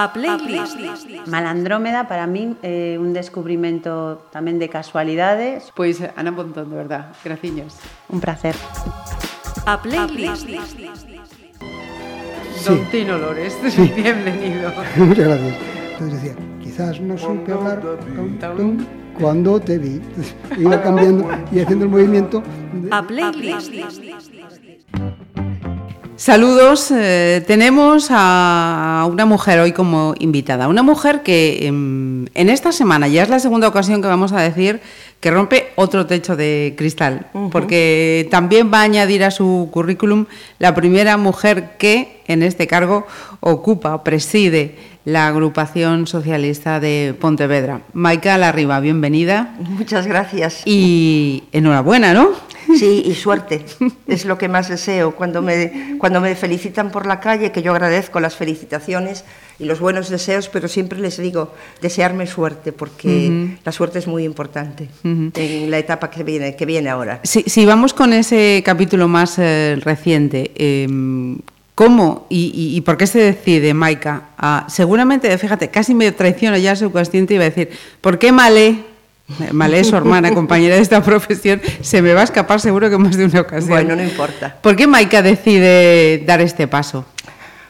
A playlist. Malandrómeda para min é un descubrimento tamén de casualidades. Pois Ana Pontón, de verdad, graciños. Un placer. A playlist. Don Tino Lores, bienvenido. Muchas gracias. Entonces decía, quizás no supe hablar tum, tum, cuando te vi. Iba cambiando y haciendo el movimiento. de- A playlist. Saludos, eh, tenemos a una mujer hoy como invitada, una mujer que em, en esta semana, ya es la segunda ocasión que vamos a decir, que rompe otro techo de cristal, porque también va a añadir a su currículum la primera mujer que en este cargo ocupa, preside la agrupación socialista de Pontevedra. Maika Larriba, bienvenida Muchas gracias. y enhorabuena, ¿no? Sí, y suerte. Es lo que más deseo. Cuando me, cuando me felicitan por la calle, que yo agradezco las felicitaciones y los buenos deseos, pero siempre les digo, desearme suerte, porque la suerte es muy importante en la etapa que viene, que viene ahora. Si, si vamos con ese capítulo más eh, reciente, eh, ¿cómo y, y- y por qué se decide, Maika? seguramente, fíjate, casi me traiciona ya subconsciente y iba a decir, ¿por qué Malé? Malé, su hermana, compañera de esta profesión, se me va a escapar seguro que más de una ocasión. Bueno, no importa. ¿Por qué Maika decide dar este paso?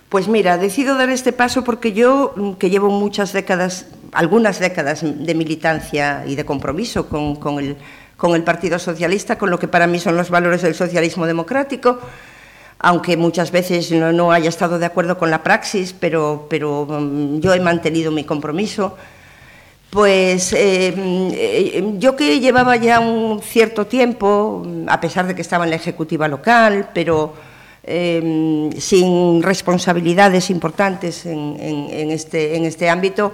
Pues mira, decido dar este paso porque yo, mm, que llevo muchas décadas, algunas décadas de militancia y de compromiso con, con el, con el Partido Socialista, con lo que para mí son los valores del socialismo democrático, aunque muchas veces no, no haya estado de acuerdo con la praxis, pero, pero mm, yo he mantenido mi compromiso. Pues eh, eh, yo que llevaba ya un cierto tiempo, a pesar de que estaba en la ejecutiva local, pero eh, sin responsabilidades importantes en este, en este ámbito,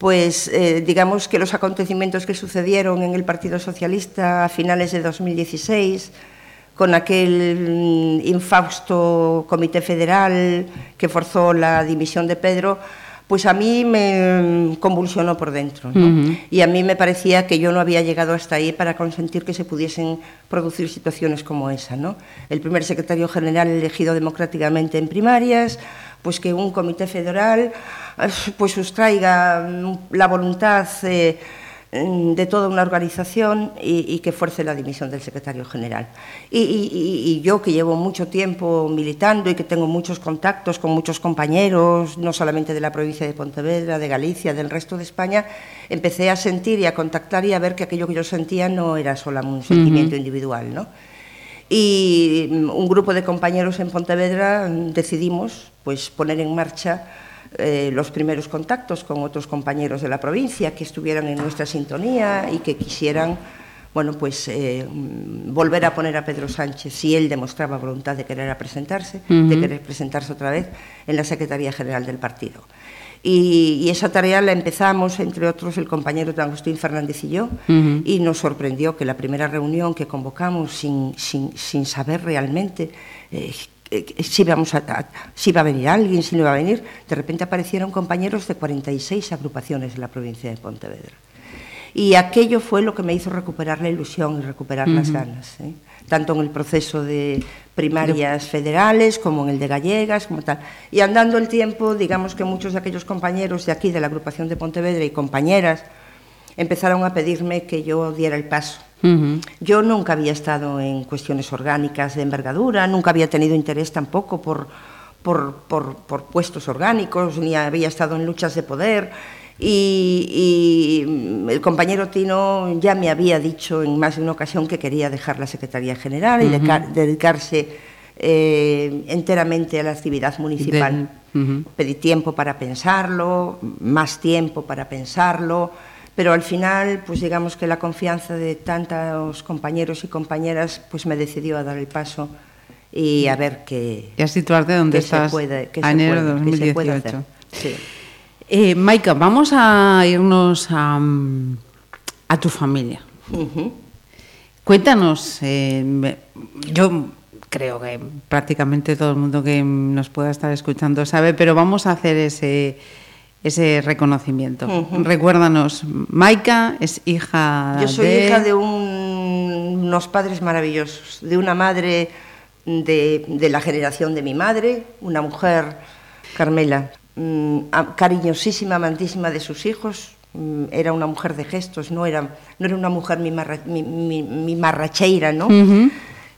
pues eh, digamos que los acontecimientos que sucedieron en el Partido Socialista a finales de 2016, con aquel mm, infausto comité federal que forzó la dimisión de Pedro, pues a mí me convulsionó por dentro. ¿no? Y a mí me parecía que yo no había llegado hasta ahí para consentir que se pudiesen producir situaciones como esa. ¿no? El primer secretario general elegido democráticamente en primarias, pues que un comité federal pues sustraiga mm, la voluntad eh, mm, de toda una organización y, y que fuerce la dimisión del secretario general. Y, y- y- y yo que llevo mucho tiempo militando y que tengo muchos contactos con muchos compañeros, no solamente de la provincia de Pontevedra, de Galicia, del resto de España, empecé a sentir y a contactar y a ver que aquello que yo sentía no era solo un sentimiento individual, ¿no? Y mm, un grupo de compañeros en Pontevedra mm, decidimos pues, poner en marcha eh, los primeros contactos con otros compañeros de la provincia que estuvieran en nuestra sintonía y que quisieran bueno, pues, eh, mm, volver a poner a Pedro Sánchez, si él demostraba voluntad de querer presentarse, de querer presentarse otra vez en la Secretaría General del partido. Y, y esa tarea la empezamos, entre otros, el compañero de Agustín Fernández y yo, y nos sorprendió que la primera reunión que convocamos sin, sin, sin saber realmente eh, si, íbamos a, a- si iba a venir alguien, si no iba a venir, de repente aparecieron compañeros de 46 agrupaciones de la provincia de Pontevedra. Y aquello fue lo que me hizo recuperar la ilusión y recuperar las ganas, ¿eh? tanto en el proceso de primarias federales como en el de gallegas, como tal. Y andando el tiempo, digamos que muchos de aquellos compañeros de aquí, de la agrupación de Pontevedra y compañeras, empezaron a pedirme que yo diera el paso. Yo nunca había estado en cuestiones orgánicas de envergadura, nunca había tenido interés tampoco por, por, por- por puestos orgánicos, ni había estado en luchas de poder. Y, y el compañero Tino ya me había dicho en más de una ocasión que quería dejar la Secretaría General y deca- dedicarse eh, enteramente a la actividad municipal. Pedí tiempo para pensarlo, más tiempo para pensarlo, pero al final, pues digamos que la confianza de tantos compañeros y compañeras, pues me decidió a dar el paso y a ver qué, Y a situarte donde qué se estás puede, a se enero de puede- qué se puede 2018. hacer. Sí. Eh, Maika, vamos a irnos a, a tu familia. Cuéntanos, eh, yo creo que prácticamente todo el mundo que nos pueda estar escuchando sabe, pero vamos a hacer ese, ese reconocimiento. Recuérdanos, Maika es hija Yo soy de... hija de un- unos padres maravillosos, de una madre de, de la generación de mi madre, una mujer, Carmela, mm, a- cariñosísima, amantísima de sus hijos. Mm, Era una mujer de gestos, no era, no era una mujer mimarra- mi- mi- mimarracheira, ¿no?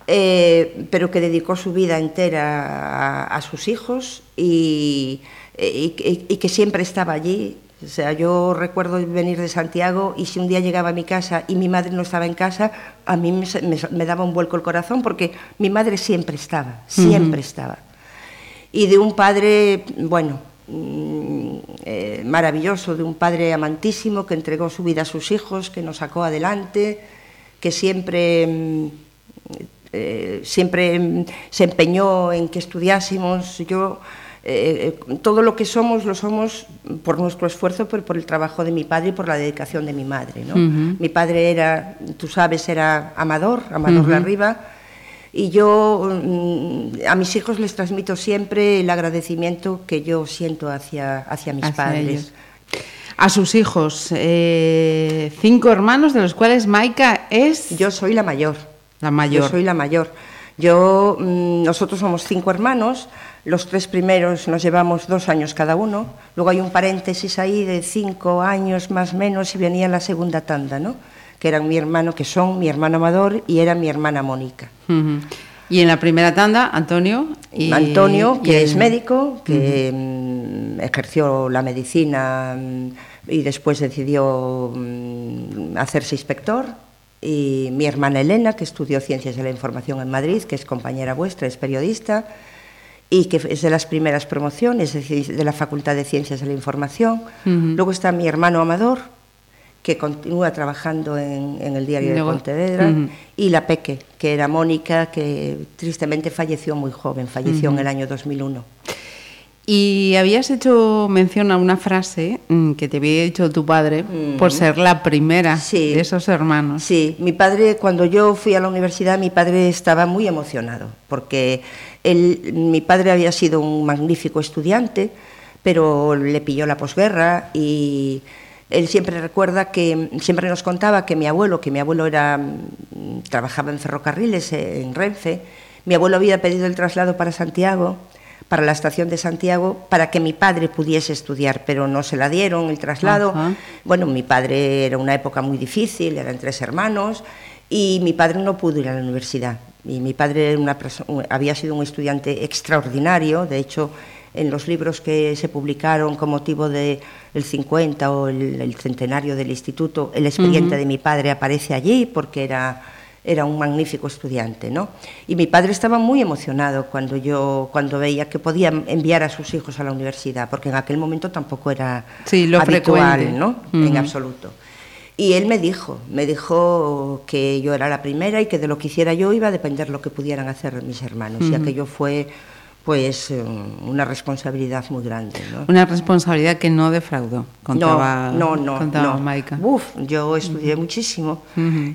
Eh, pero que dedicó su vida entera a, a sus hijos y, y- y- y que siempre estaba allí. O sea, yo recuerdo venir de Santiago y si un día llegaba a mi casa y mi madre no estaba en casa, a mí me, me- me daba un vuelco el corazón porque mi madre siempre estaba, siempre estaba. Y de un padre, bueno, mm, eh, maravilloso, de un padre amantísimo que entregó su vida a sus hijos, que nos sacó adelante, que siempre mm, eh, siempre mm, se empeñó en que estudiásemos. Yo, eh, eh, todo lo que somos, lo somos por nuestro esfuerzo, pero por el trabajo de mi padre y por la dedicación de mi madre. ¿no? Mi padre era, tú sabes, era Amador, Amador Larriba, y yo mm, a mis hijos les transmito siempre el agradecimiento que yo siento hacia, hacia mis Hacia padres. ellos. A sus hijos, eh, cinco hermanos, de los cuales Maika es Yo soy la mayor. la mayor. Yo soy la mayor. Yo, mm, nosotros somos cinco hermanos, los tres primeros nos llevamos dos años cada uno, luego hay un paréntesis ahí de cinco años más o menos y venía la segunda tanda, ¿no? Que eran mi hermano, que son mi hermano Amador y era mi hermana Mónica. Y en la primera tanda, Antonio. Y, Antonio, y que el- es médico, que mm, ejerció la medicina mm, y después decidió hacerse inspector. Y mi hermana Elena, que estudió Ciencias de la Información en Madrid, que es compañera vuestra, es periodista y que es de las primeras promociones de la Facultad de Ciencias de la Información. Luego está mi hermano Amador, que continúa trabajando en, en el diario Luego- de Pontevedra, Ujú. y la Peque, que era Mónica, que tristemente falleció muy joven, falleció en el año 2001. Y habías hecho mención a una frase mm, que te había dicho tu padre por ser la primera Sí. de esos hermanos. Sí, mi padre, cuando yo fui a la universidad, mi padre estaba muy emocionado, porque él, mi padre había sido un magnífico estudiante, pero le pilló la posguerra y él siempre recuerda que, siempre nos contaba que mi abuelo, que mi abuelo era, mm, trabajaba en ferrocarriles, eh, en Renfe, mi abuelo había pedido el traslado para Santiago, para la estación de Santiago, para que mi padre pudiese estudiar, pero no se la dieron el traslado. Ajá. Bueno, mi padre era una época muy difícil, eran tres hermanos, y mi padre no pudo ir a la universidad. Y mi padre era una había sido un estudiante extraordinario, de hecho, en los libros que se publicaron con motivo del 50 o el, el centenario del instituto, el expediente de mi padre aparece allí porque era era un magnífico estudiante, ¿no? Y mi padre estaba muy emocionado cuando yo cuando veía que podía enviar a sus hijos a la universidad, porque en aquel momento tampoco era Sí, lo habitual, frecuente. ¿no? En Ujú. absoluto. Y él me dijo, me dijo que yo era la primera y que de lo que hiciera yo iba a depender lo que pudieran hacer mis hermanos. Y aquello fue, pues, eh, una responsabilidad muy grande, ¿no? Una responsabilidad que no defraudó, contaba, no, no, no, contaba no. Maika. Uf, yo estudié muchísimo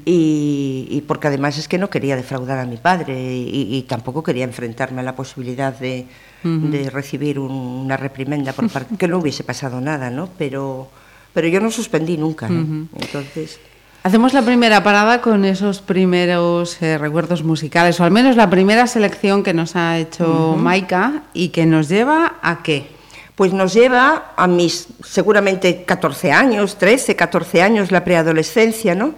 y, y porque además es que no quería defraudar a mi padre y, y tampoco quería enfrentarme a la posibilidad de, de recibir un- una reprimenda por parte que no hubiese pasado nada, ¿no? Pero, pero yo no suspendí nunca, ¿no? Entonces, Hacemos la primera parada con esos primeros eh, recuerdos musicales, o al menos la primera selección que nos ha hecho Maika y que nos lleva a qué. pues nos lleva a mis seguramente 14 años, 13, 14 años, la preadolescencia, ¿no?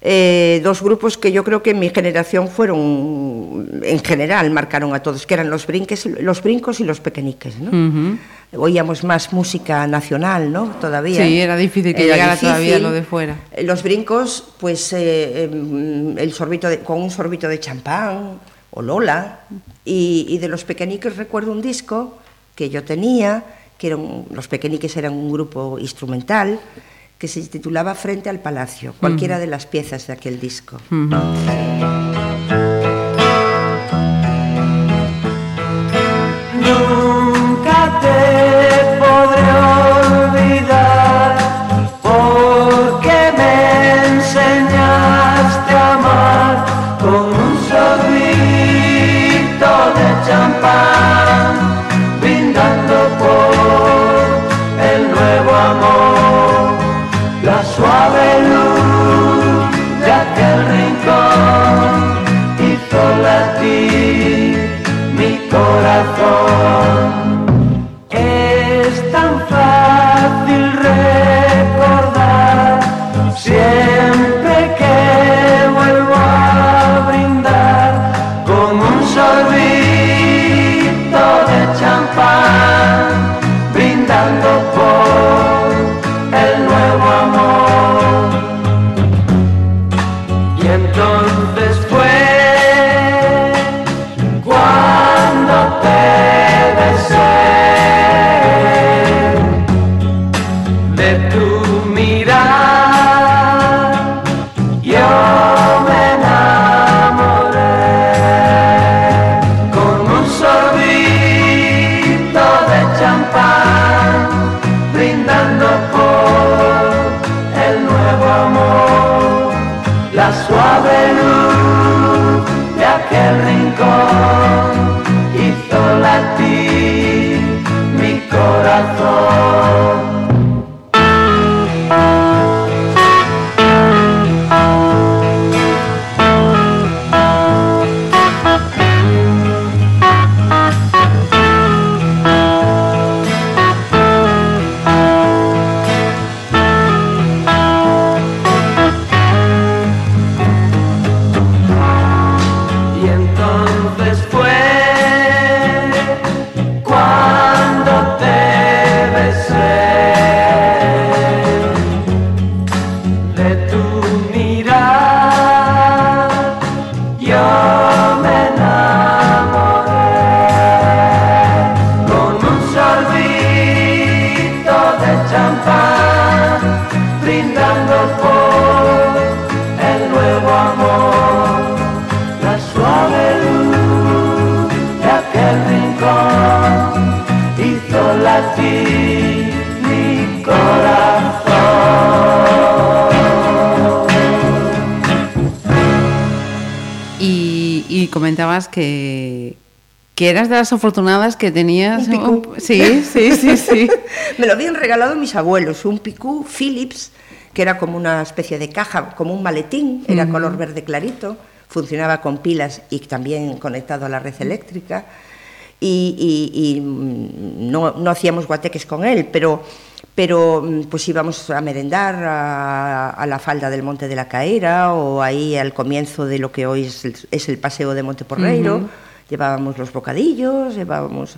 Eh, dos grupos que yo creo que en mi generación fueron, en general, marcaron a todos, que eran los, brinques, los brincos y los pequeñiques, ¿no? Oíamos más música nacional, ¿no? Todavía. Sí, era difícil que llegara todavía lo de fuera. Eh, Los brincos, pues eh, em, el sorbito de- con un sorbito de champán o Lola. Y, y de los pequeñiques recuerdo un disco que yo tenía, que era un- los pequeñiques eran un grupo instrumental que se titulaba Frente al Palacio, cualquiera de las piezas de aquel disco. Comentabas que, que eras de las afortunadas que tenías... Un picú. Sí, sí, sí, sí. Me lo habían regalado mis abuelos, un picú Philips, que era como una especie de caja, como un maletín, era color verde clarito, funcionaba con pilas y también conectado a la red eléctrica. Y, y- y, mm, no, no hacíamos guateques con él, pero, pero mm, pues íbamos a merendar a, a la falda del Monte de la Caera o ahí al comienzo de lo que hoy es el, es el paseo de Monteporreiro. Llevábamos los bocadillos, llevábamos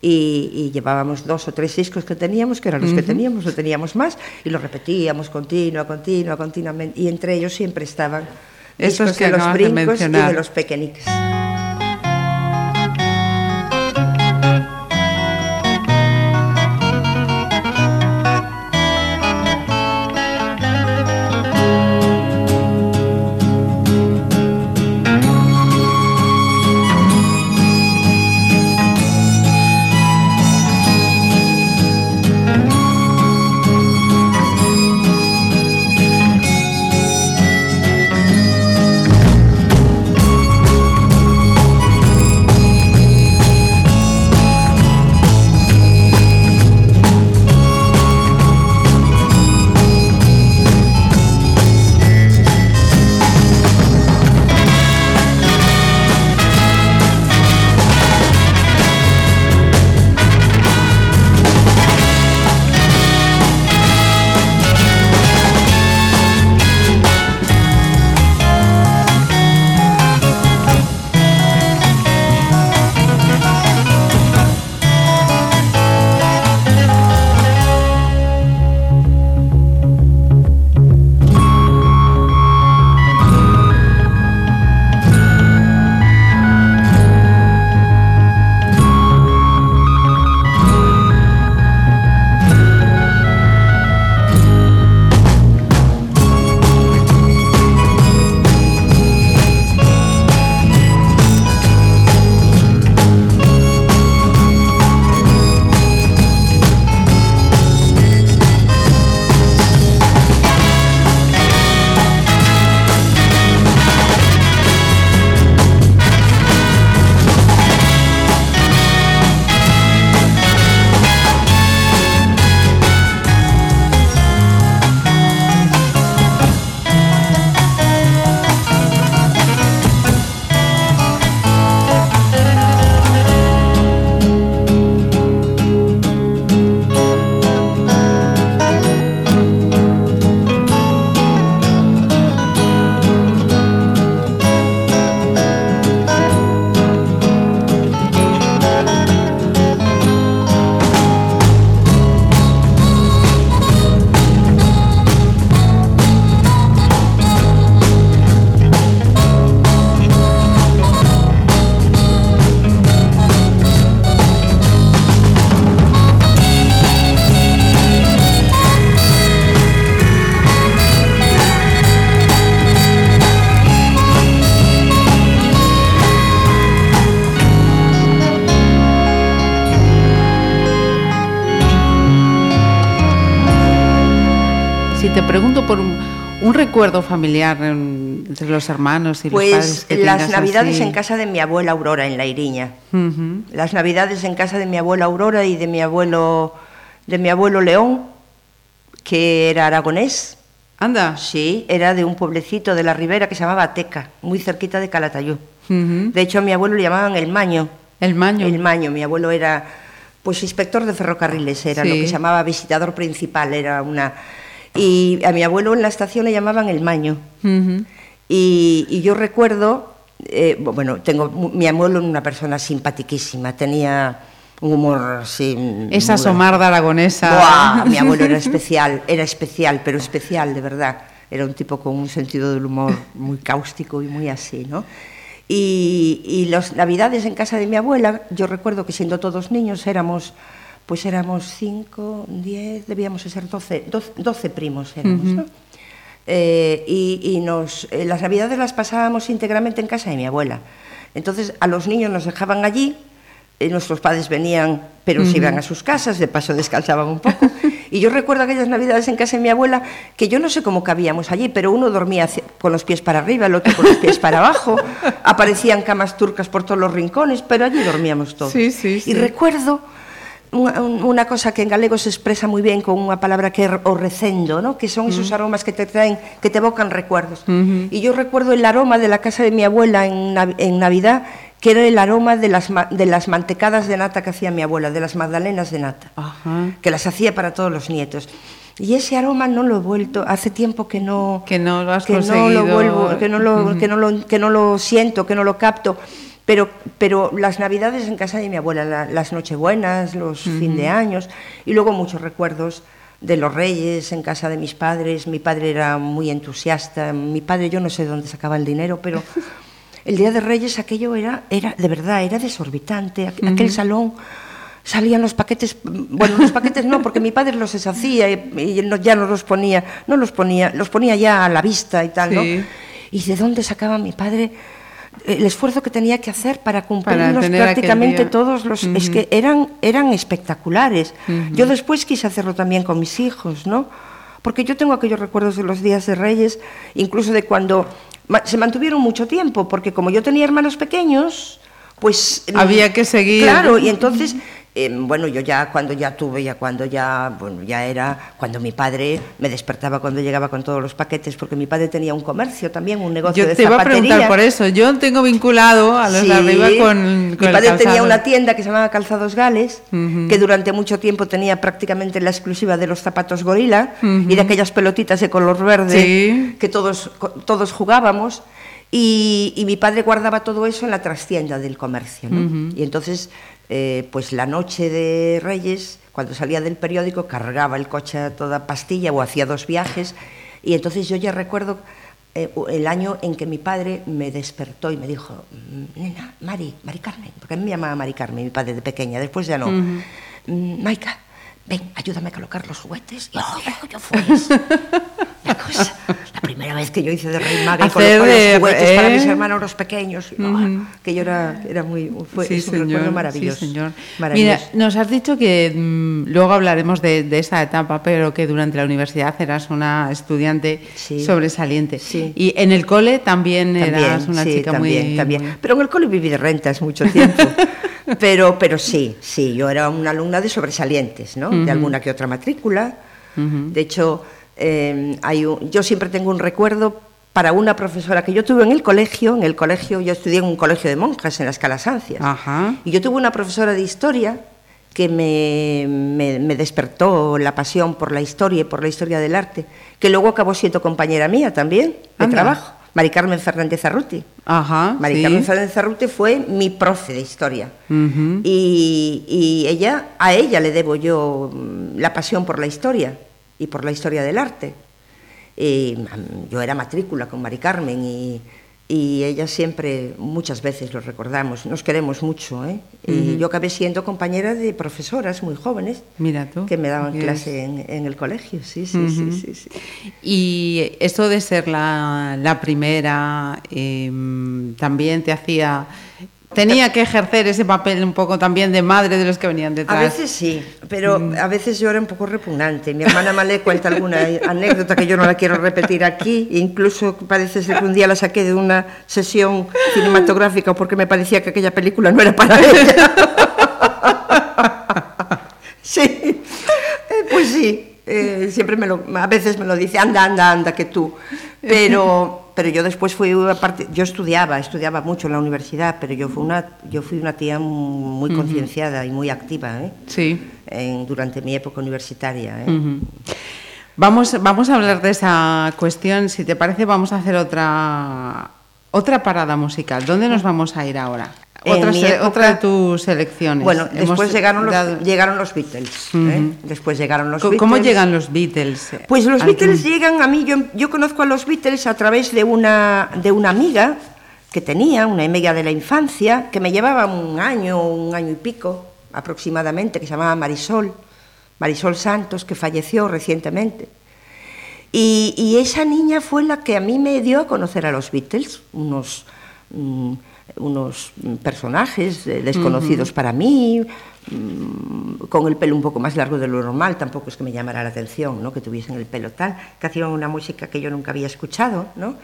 y, y llevábamos dos o tres discos que teníamos, que eran los que teníamos, no teníamos más, y los repetíamos continua, continua, continuamente, y entre ellos siempre estaban Esos que de los brincos y de los pequeñiques. Pregunto por un, un recuerdo familiar en- entre los hermanos y los padres Pues las navidades así. en casa de mi abuela Aurora, en La Iriña. Ujú. Las navidades en casa de mi abuela Aurora y de mi abuelo, de mi abuelo León, que era aragonés. Anda. Sí, era de un pueblecito de la ribera que se llamaba Teca, muy cerquita de Calatayud. Ujú. De hecho, a mi abuelo le llamaban el Maño. El maño. El Maño, mi abuelo era pues inspector de ferrocarriles, era lo Sí. que se llamaba visitador principal, era una y a mi abuelo en la estación le llamaban el Maño. Ujú. Y, y yo recuerdo, eh, bu- bueno, tengo mi abuelo era una persona simpaticísima, tenía un humor así. Esa somarda aragonesa. Buah, mi abuelo era especial, era especial, pero especial de verdad. Era un tipo con un sentido del humor muy cáustico y muy así, ¿no? Y, y las navidades en casa de mi abuela, yo recuerdo que siendo todos niños éramos pues éramos cinco, diez, debíamos de ser doce, doce, doce primos éramos, ¿no? Eh, y, y nos, eh, las navidades las pasábamos íntegramente en casa de mi abuela. Entonces a los niños nos dejaban allí, eh, nuestros padres venían, pero se iban a sus casas, de paso descansaban un poco. Y yo recuerdo aquellas navidades en casa de mi abuela, que yo no sé cómo cabíamos allí, pero uno dormía con los pies para arriba, el otro con los pies para abajo, aparecían camas turcas por todos los rincones, pero allí dormíamos todos. Sí, sí, sí. Y recuerdo unha, un- unha cosa que en galego se expresa moi ben con unha palabra que é o recendo, ¿no? que son esos aromas que te traen, que te evocan recuerdos. Y yo recuerdo el aroma de la casa de mi abuela en, en Navidad, que era el aroma de las, de las mantecadas de nata que hacía mi abuela, de las magdalenas de nata, Ajá. que las hacía para todos los nietos. Y ese aroma no lo he vuelto, hace tiempo que no, Que no lo has que no conseguido. lo vuelvo, que no lo, que no lo, que no lo siento, que no lo capto. Pero, pero las navidades en casa de mi abuela, la- las nochebuenas, los fin de años, y luego muchos recuerdos de los reyes en casa de mis padres. Mi padre era muy entusiasta. Mi padre, yo no sé dónde sacaba el dinero, pero el día de Reyes aquello era, era de verdad, era desorbitante. Aqu- Aquel salón salían los paquetes, bueno, los paquetes no, porque mi padre los deshacía y, y no- ya no los ponía, no los ponía, los ponía ya a la vista y tal, ¿no? ¿Y de dónde sacaba mi padre el esfuerzo que tenía que hacer para cumplirlos aquel prácticamente todos los... Es que eran, eran espectaculares. Yo después quise hacerlo también con mis hijos, ¿no? Porque yo tengo aquellos recuerdos de los días de Reyes, incluso de cuando se mantuvieron mucho tiempo, porque como yo tenía hermanos pequeños, pues... Había que seguir. Claro, y entonces, eh, bueno, yo ya cuando ya tuve, ya cuando ya, bueno, ya era, cuando mi padre me despertaba cuando llegaba con todos los paquetes, porque mi padre tenía un comercio también, un negocio Yo de te iba a zapatería. preguntar por eso. Yo tengo vinculado a los Sí. de arriba con, Mi el padre tenía una tienda que se llamaba Calzados Gales, que durante mucho tiempo tenía prácticamente la exclusiva de los zapatos gorila y de aquellas pelotitas de color verde Sí. que todos, todos jugábamos. Y, y mi padre guardaba todo eso en la trastienda del comercio. ¿no? Y entonces, eh, pues la noche de Reyes, cuando salía del periódico, cargaba el coche a toda pastilla o hacía dos viajes. Y entonces yo ya recuerdo eh, el año en que mi padre me despertó y me dijo, "Mm, nena, Mari, Mari Carmen, porque a mí me llamaba Mari Carmen, mi padre de pequeña, después ya no. "Mm, Maika, ven, ayúdame a colocar los juguetes. Y oh, yo, fue. La cosa, la primera vez que yo hice de Rey Maga y colocó los juguetes para mis hermanos los pequeños. oh, que yo era, era muy, fue Sí, es un señor, recuerdo sí, maravilloso. señor. maravilloso. Mira, nos has dicho que mm, luego hablaremos de, de esa etapa, pero que durante la universidad eras una estudiante Sí. sobresaliente. Y en el cole también, eras una chica también, muy, también. muy- Pero en el cole viví de rentas mucho tiempo. pero, pero sí, sí, yo era una alumna de sobresalientes, ¿no? De alguna que otra matrícula. De hecho, eh, hay un- yo siempre tengo un recuerdo para una profesora que yo tuve en el colegio. En el colegio, yo estudié en un colegio de monjas, en las Calasancias. Ajá. Y yo tuve una profesora de historia que me, me- me despertó la pasión por la historia y por la historia del arte, que luego acabó siendo compañera mía también, de Anda. trabajo, Mari Carmen Fernández Arruti. Ajá. Mari sí. Carmen Fernández Arruti fue mi profe de historia. Y, y ella, a ella le debo yo mm, la pasión por la historia y por la historia del arte. Y, mm, yo era matrícula con Mari Carmen y, y ella siempre, muchas veces lo recordamos, nos queremos mucho. ¿eh? Y yo acabé siendo compañera de profesoras muy jóvenes Mira tú. que me daban clase en, en el colegio. Sí, sí, sí, sí, sí. Y esto de ser la, la primera em, también te hacía... Tenía que ejercer ese papel un poco también de madre de los que venían detrás. A veces sí, pero a veces yo era un poco repugnante. Mi hermana Malé cuenta alguna anécdota que yo no la quiero repetir aquí. Incluso parece ser que un día la saqué de una sesión cinematográfica porque me parecía que aquella película no era para ella. Sí, eh, pues sí. eh, siempre me lo, a veces me lo dice, anda, anda, anda, que tú. Pero, pero yo después fui, aparte, yo estudiaba, estudiaba mucho en la universidad, pero yo fui una, yo fui una tía muy concienciada y muy activa ¿eh? Sí. en- durante mi época universitaria. ¿eh? Vamos, vamos a hablar de esa cuestión. Si te parece, vamos a hacer otra, otra parada musical. ¿Dónde nos vamos a ir ahora? Otra, época- de tus selecciones. Bueno, Hemos después llegaron los, dado- llegaron los Beatles. ¿eh? Después llegaron los Co- Beatles. ¿Cómo llegan los Beatles? Pues los Al- Beatles llegan a mí, yo, yo conozco a los Beatles a través de una, de una amiga que tenía, una amiga de la infancia, que me llevaba un año, un año y pico, aproximadamente, que se llamaba Marisol, Marisol Santos, que falleció recientemente. Y, y esa niña fue la que a mí me dio a conocer a los Beatles, unos, mm, unos personajes eh, desconocidos para mí, mm, con el pelo un poco más largo de lo normal, tampoco es que me llamara la atención, ¿no? que tuviesen el pelo tal, que hacían una música que yo nunca había escuchado, ¿no?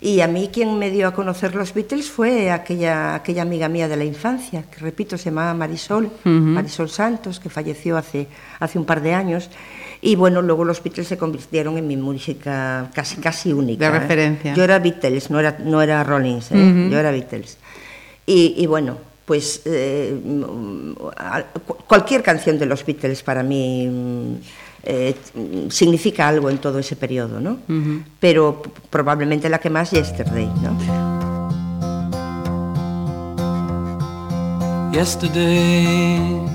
Y a mí quien me dio a conocer los Beatles fue aquella, aquella amiga mía de la infancia, que repito, se llamaba Marisol, Marisol Santos, que falleció hace, hace un par de años. Y bueno, luego los Beatles se convirtieron en mi música casi, casi única. De ¿eh? referencia. Yo era Beatles, no era, no era Rollins, ¿eh? yo era Beatles. Y, y bueno, pues eh, cualquier canción de los Beatles para mí mm, eh, significa algo en todo ese periodo, ¿no? Pero probablemente la que más Yesterday, ¿no? yesterday.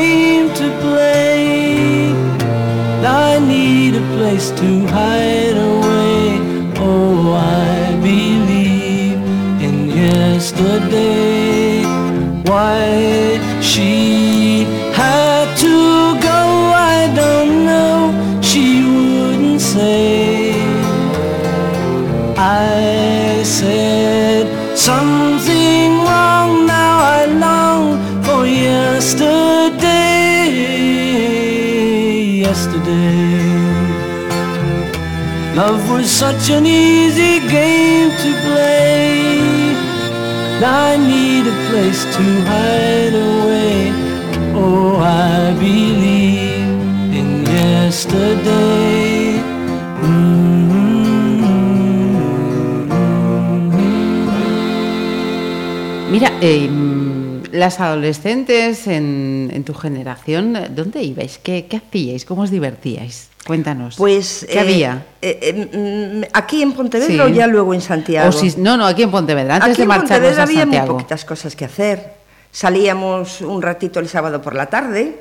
place to hide away. Oh, I believe in yesterday. Why she had to go, I don't know. She wouldn't say. I said something wrong. Now I long for yesterday. Yesterday, love was such an easy game to play. I need a place to hide away. Oh, I believe in yesterday. Mira, eh, las adolescentes en, en tu generación, ¿dónde ibais? ¿Qué, qué hacíais? ¿Cómo os divertíais? Cuéntanos. Pues... ¿Qué eh, había? eh, eh, mm, ¿Aquí en Pontevedra Sí. o ya luego en Santiago? O si- no, no, aquí en Pontevedra, antes Aquí de en marcharnos Pontevedra a había muy poquitas cosas que hacer. Salíamos un ratito el sábado por la tarde,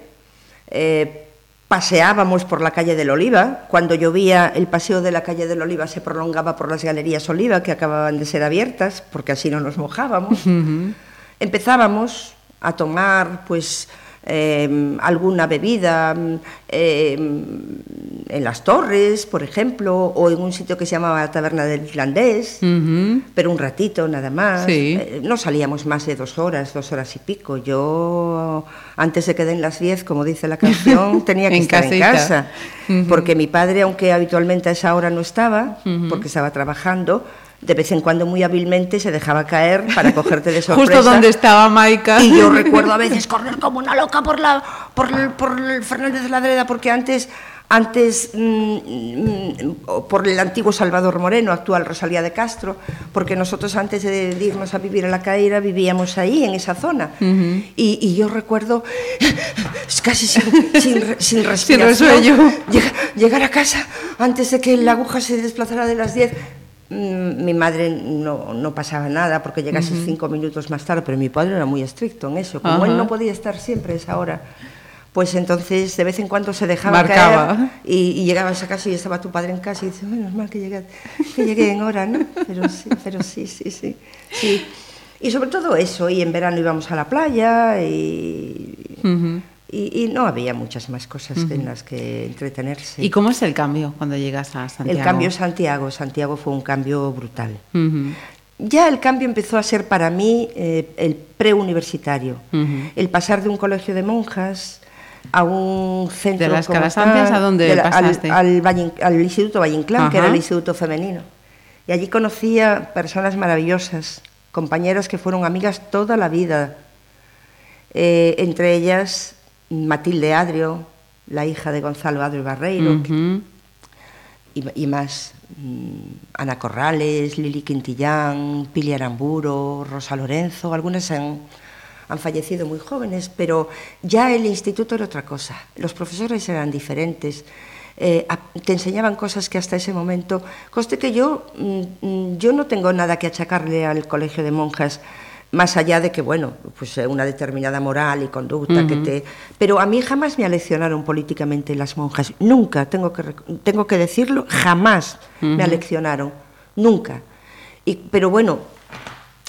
eh, paseábamos por la calle del Oliva. Cuando llovía, el paseo de la calle del Oliva se prolongaba por las galerías Oliva, que acababan de ser abiertas, porque así no nos mojábamos. Empezábamos a tomar, pues, eh, alguna bebida mm, eh, en las torres, por ejemplo, o en un sitio que se llamaba la Taberna del Irlandés, pero un ratito nada más. Sí. Eh, no salíamos más de dos horas, dos horas y pico. Yo, antes de que den las diez, como dice la canción, tenía que En estar en casa. Porque mi padre, aunque habitualmente a esa hora no estaba, porque estaba trabajando, de vez en cuando muy hábilmente se dejaba caer para cogerte de sorpresa. Justo donde estaba Maika. Y yo recuerdo a veces correr como una loca por la por el, por el Fernández de la Dreda, porque antes, antes mm, mm, o por el antiguo Salvador Moreno, actual Rosalía de Castro, porque nosotros antes de irnos a vivir a la Caíra vivíamos ahí, en esa zona. y, y yo recuerdo, casi sin, sin, sin respiración, llegar a casa antes de que la aguja se desplazara de las 10. Mm, Mi madre no, no pasaba nada porque llegase cinco minutos más tarde, pero mi padre era muy estricto en eso. Como él no podía estar siempre a esa hora, pues entonces de vez en cuando se dejaba Marcaba. caer y, y llegabas a casa y estaba tu padre en casa y dices, menos mal que llegué, que llegué en hora, ¿no? Pero sí, pero sí, sí, sí, sí. Y sobre todo eso, y en verano íbamos a la playa y, y, y no había muchas más cosas en las que entretenerse. ¿Y cómo es el cambio cuando llegas a Santiago? El cambio Santiago, Santiago fue un cambio brutal. Ujú. Ya el cambio empezó a ser para mí eh, el preuniversitario, Ujú. el pasar de un colegio de monjas a un centro ¿De las tal, a dónde de la- pasaste? Al, al, Valle- al Instituto Valle Inclán, que era el instituto femenino. Y allí conocía personas maravillosas, compañeras que fueron amigas toda la vida. Eh, entre ellas Matilde Adrio, la hija de Gonzalo Adrio Barreiro, y, y más. mm, Ana Corrales, Lili Quintillán, Pili Aramburo, Rosa Lorenzo, algunas han, han fallecido muy jóvenes, pero ya el instituto era otra cosa. Los profesores eran diferentes. eh, te enseñaban cosas que hasta ese momento. Coste que yo, mm, mm, yo no tengo nada que achacarle al colegio de monjas, más allá de que, bueno, pues eh, una determinada moral y conducta que te. Pero a mí jamás me aleccionaron políticamente las monjas. Nunca, tengo que, tengo que decirlo, jamás me aleccionaron. Nunca. Y, pero bueno,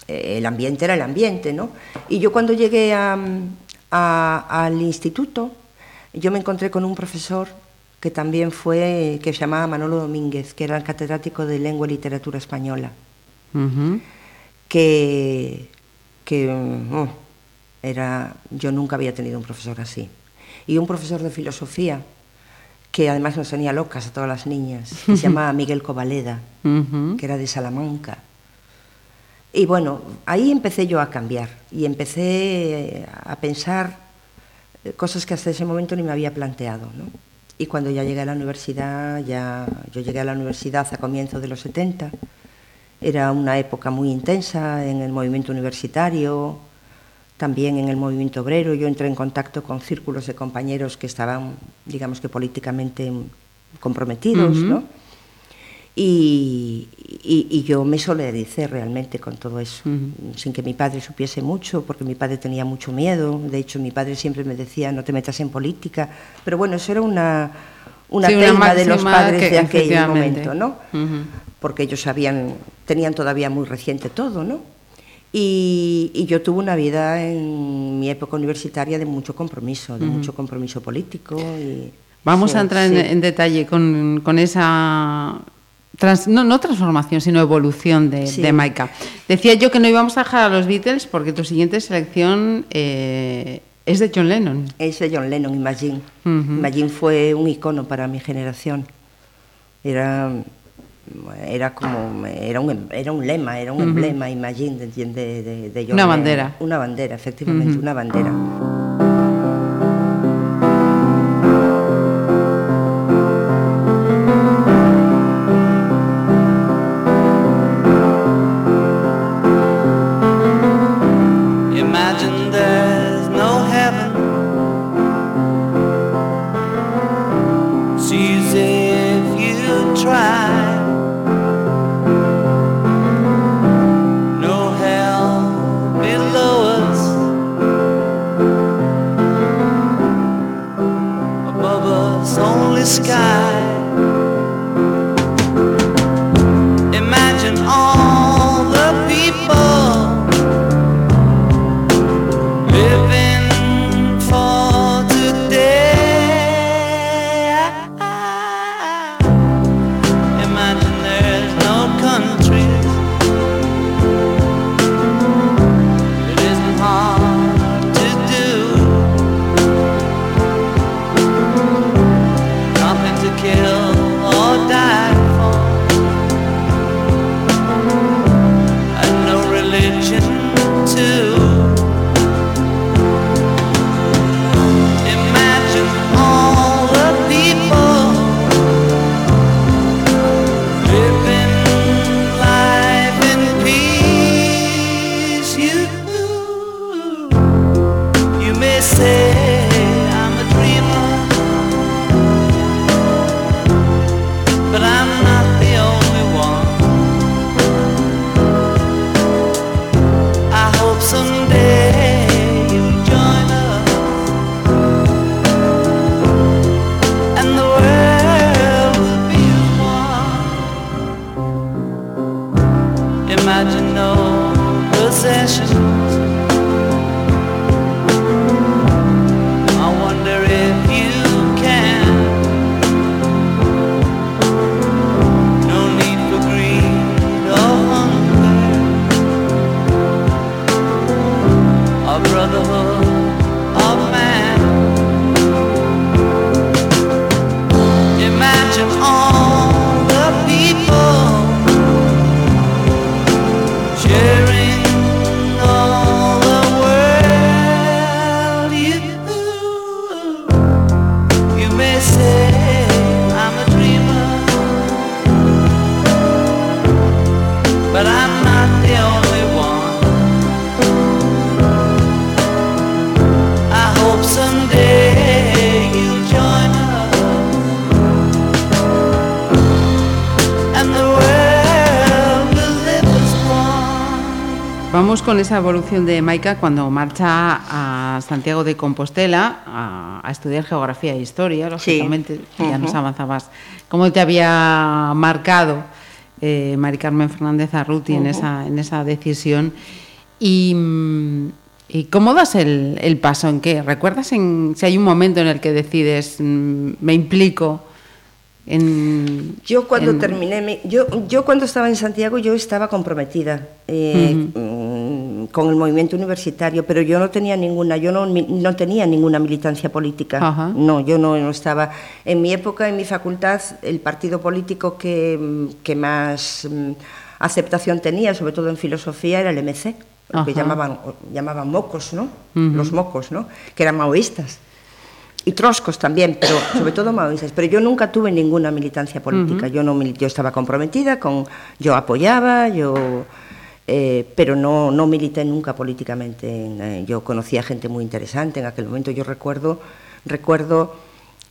eh, el ambiente era el ambiente, ¿no? Y yo cuando llegué a- a- al instituto, yo me encontré con un profesor que también fue, que se llamaba Manolo Domínguez, que era el catedrático de Lengua y Literatura Española, que, que mm, era, yo nunca había tenido un profesor así. Y un profesor de filosofía, que además nos tenía locas a todas las niñas, que se llamaba Miguel Covaleda, Ujú. que era de Salamanca. Y bueno, ahí empecé yo a cambiar y empecé a pensar eh, cosas que hasta ese momento ni me había planteado. ¿no? Y cuando ya llegué a la universidad, ya, yo llegué a la universidad a comienzos de los 70, era una época muy intensa en el movimiento universitario, también en el movimiento obrero. Yo entré en contacto con círculos de compañeros que estaban, digamos que políticamente comprometidos. ¿no? Y, y- y yo me solidaricé realmente con todo eso, sin que mi padre supiese mucho, porque mi padre tenía mucho miedo. De hecho, mi padre siempre me decía, no te metas en política. Pero bueno, eso era una, una Sí, una de los padres que- de aquel momento, ¿no? Ujú. Porque ellos sabían, tenían todavía muy reciente todo, ¿no? Y, y yo tuve una vida en mi época universitaria de mucho compromiso, de mucho compromiso político. Y, Vamos sí, a entrar en, sí. en detalle con, con esa. trans- no, no transformación, sino evolución de, Sí. de Maika. Decía yo que no íbamos a dejar a los Beatles porque tu siguiente selección eh, es de John Lennon. Es de John Lennon, Imagine. Ujú. Imagine fue un icono para mi generación. Era, era como, era un, era un lema, era un emblema, Imagine, de, de, de, de John Una bandera. Una bandera, efectivamente, una bandera. Con esa evolución de Maika cuando marcha a Santiago de Compostela a, a estudiar geografía e historia, lógicamente, ya nos avanzabas. ¿Cómo te había marcado eh, Mari Carmen Fernández Arruti en, esa, en esa decisión? Y, mm, ¿y cómo das el, el paso? ¿En qué? ¿Recuerdas en, si hay un momento en el que decides, mm, me implico en... Yo cuando en- terminé, mi- yo, yo cuando estaba en Santiago yo estaba comprometida eh, mm, con el movimiento universitario, pero yo no tenía ninguna, yo no, no tenía ninguna militancia política. Ajá. No, yo no, no estaba. En mi época, en mi facultad, el partido político que, que más mm, aceptación tenía, sobre todo en filosofía, era el MC, lo que llamaban, llamaban mocos, ¿no? Los mocos, ¿no? Que eran maoístas y troscos también, pero sobre todo maoístas. Pero yo nunca tuve ninguna militancia política. Yo no yo estaba comprometida con, yo apoyaba, yo, eh, pero no no milité nunca políticamente. En, eh, yo conocía gente muy interesante en aquel momento. Yo recuerdo recuerdo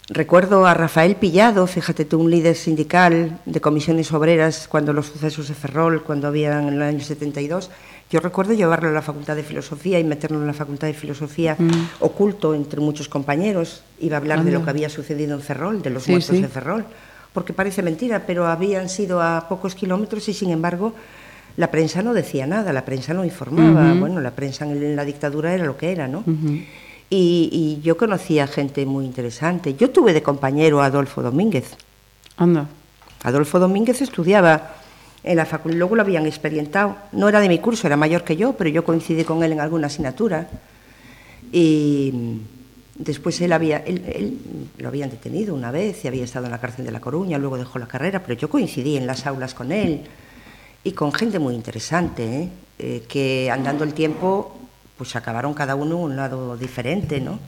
recuerdo a Rafael Pillado, fíjate tú, un líder sindical de comisiones obreras cuando los sucesos de Ferrol, cuando habían en el año 72. Yo recuerdo llevarlo a la Facultad de Filosofía y meterlo en la Facultad de Filosofía oculto entre muchos compañeros. Iba a hablar de lo Anda. que había sucedido en Ferrol, de los Sí, muertos sí. de Ferrol. Porque parece mentira, pero habían sido a pocos kilómetros y sin embargo la prensa no decía nada, la prensa no informaba. Bueno, la prensa en la dictadura era lo que era, ¿no? y, y yo conocía gente muy interesante. Yo tuve de compañero a Adolfo Domínguez. Anda. Adolfo Domínguez estudiaba en la facultad, luego lo habían experimentado. No era de mi curso, era mayor que yo, pero yo coincidí con él en alguna asignatura. Y después él había, él, él lo habían detenido una vez y había estado en la cárcel de La Coruña, luego dejó la carrera, pero yo coincidí en las aulas con él y con gente muy interesante, ¿eh? Eh, que andando el tiempo, pues acabaron cada uno un lado diferente, ¿no?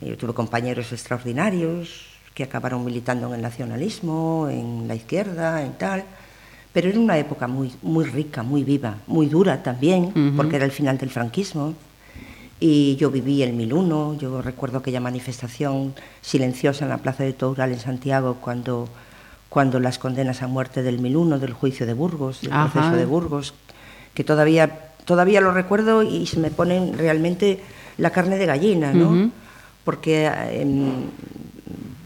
Yo tuve compañeros extraordinarios que acabaron militando en el nacionalismo, en la izquierda, en tal. Pero era una época muy, muy rica, muy viva, muy dura también, porque era el final del franquismo. Y yo viví el 1001, yo recuerdo aquella manifestación silenciosa en la Plaza de Toural en Santiago cuando, cuando las condenas a muerte del 1001, del juicio de Burgos, del Ajá. proceso de Burgos, que todavía, todavía lo recuerdo y se me ponen realmente la carne de gallina, ¿no? Porque em,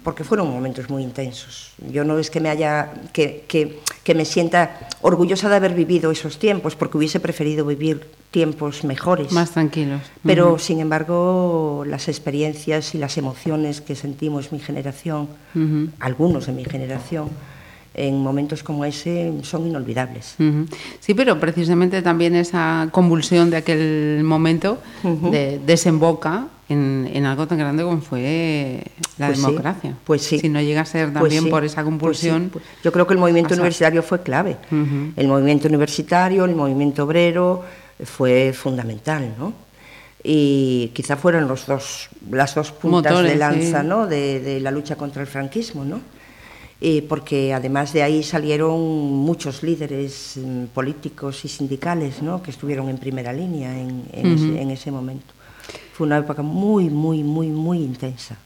porque fueron momentos muy intensos. Yo no es que me haya que, que, que me sienta orgullosa de haber vivido esos tiempos, porque hubiese preferido vivir tiempos mejores. Más tranquilos. Pero, sin embargo, las experiencias y las emociones que sentimos mi generación, algunos de mi generación, en momentos como ese son inolvidables. Ujú. Sí, pero precisamente también esa convulsión de aquel momento de- desemboca en, en algo tan grande como fue la Pues sí, democracia. pues sí. Si no llega a ser Pues también sí, por esa pues sí, compulsión. pues yo creo que el movimiento pasa. universitario fue clave. Ujú. El movimiento universitario, el movimiento obrero fue fundamental, ¿no? Y quizá fueron los dos, las dos puntas Motores, de lanza, sí. ¿no? De, de la lucha contra el franquismo, ¿no? Y porque además de ahí salieron muchos líderes mm, políticos y sindicales, ¿no? Que estuvieron en primera línea en, en ese, en ese momento. Fue una época muy, muy, muy, muy intensa.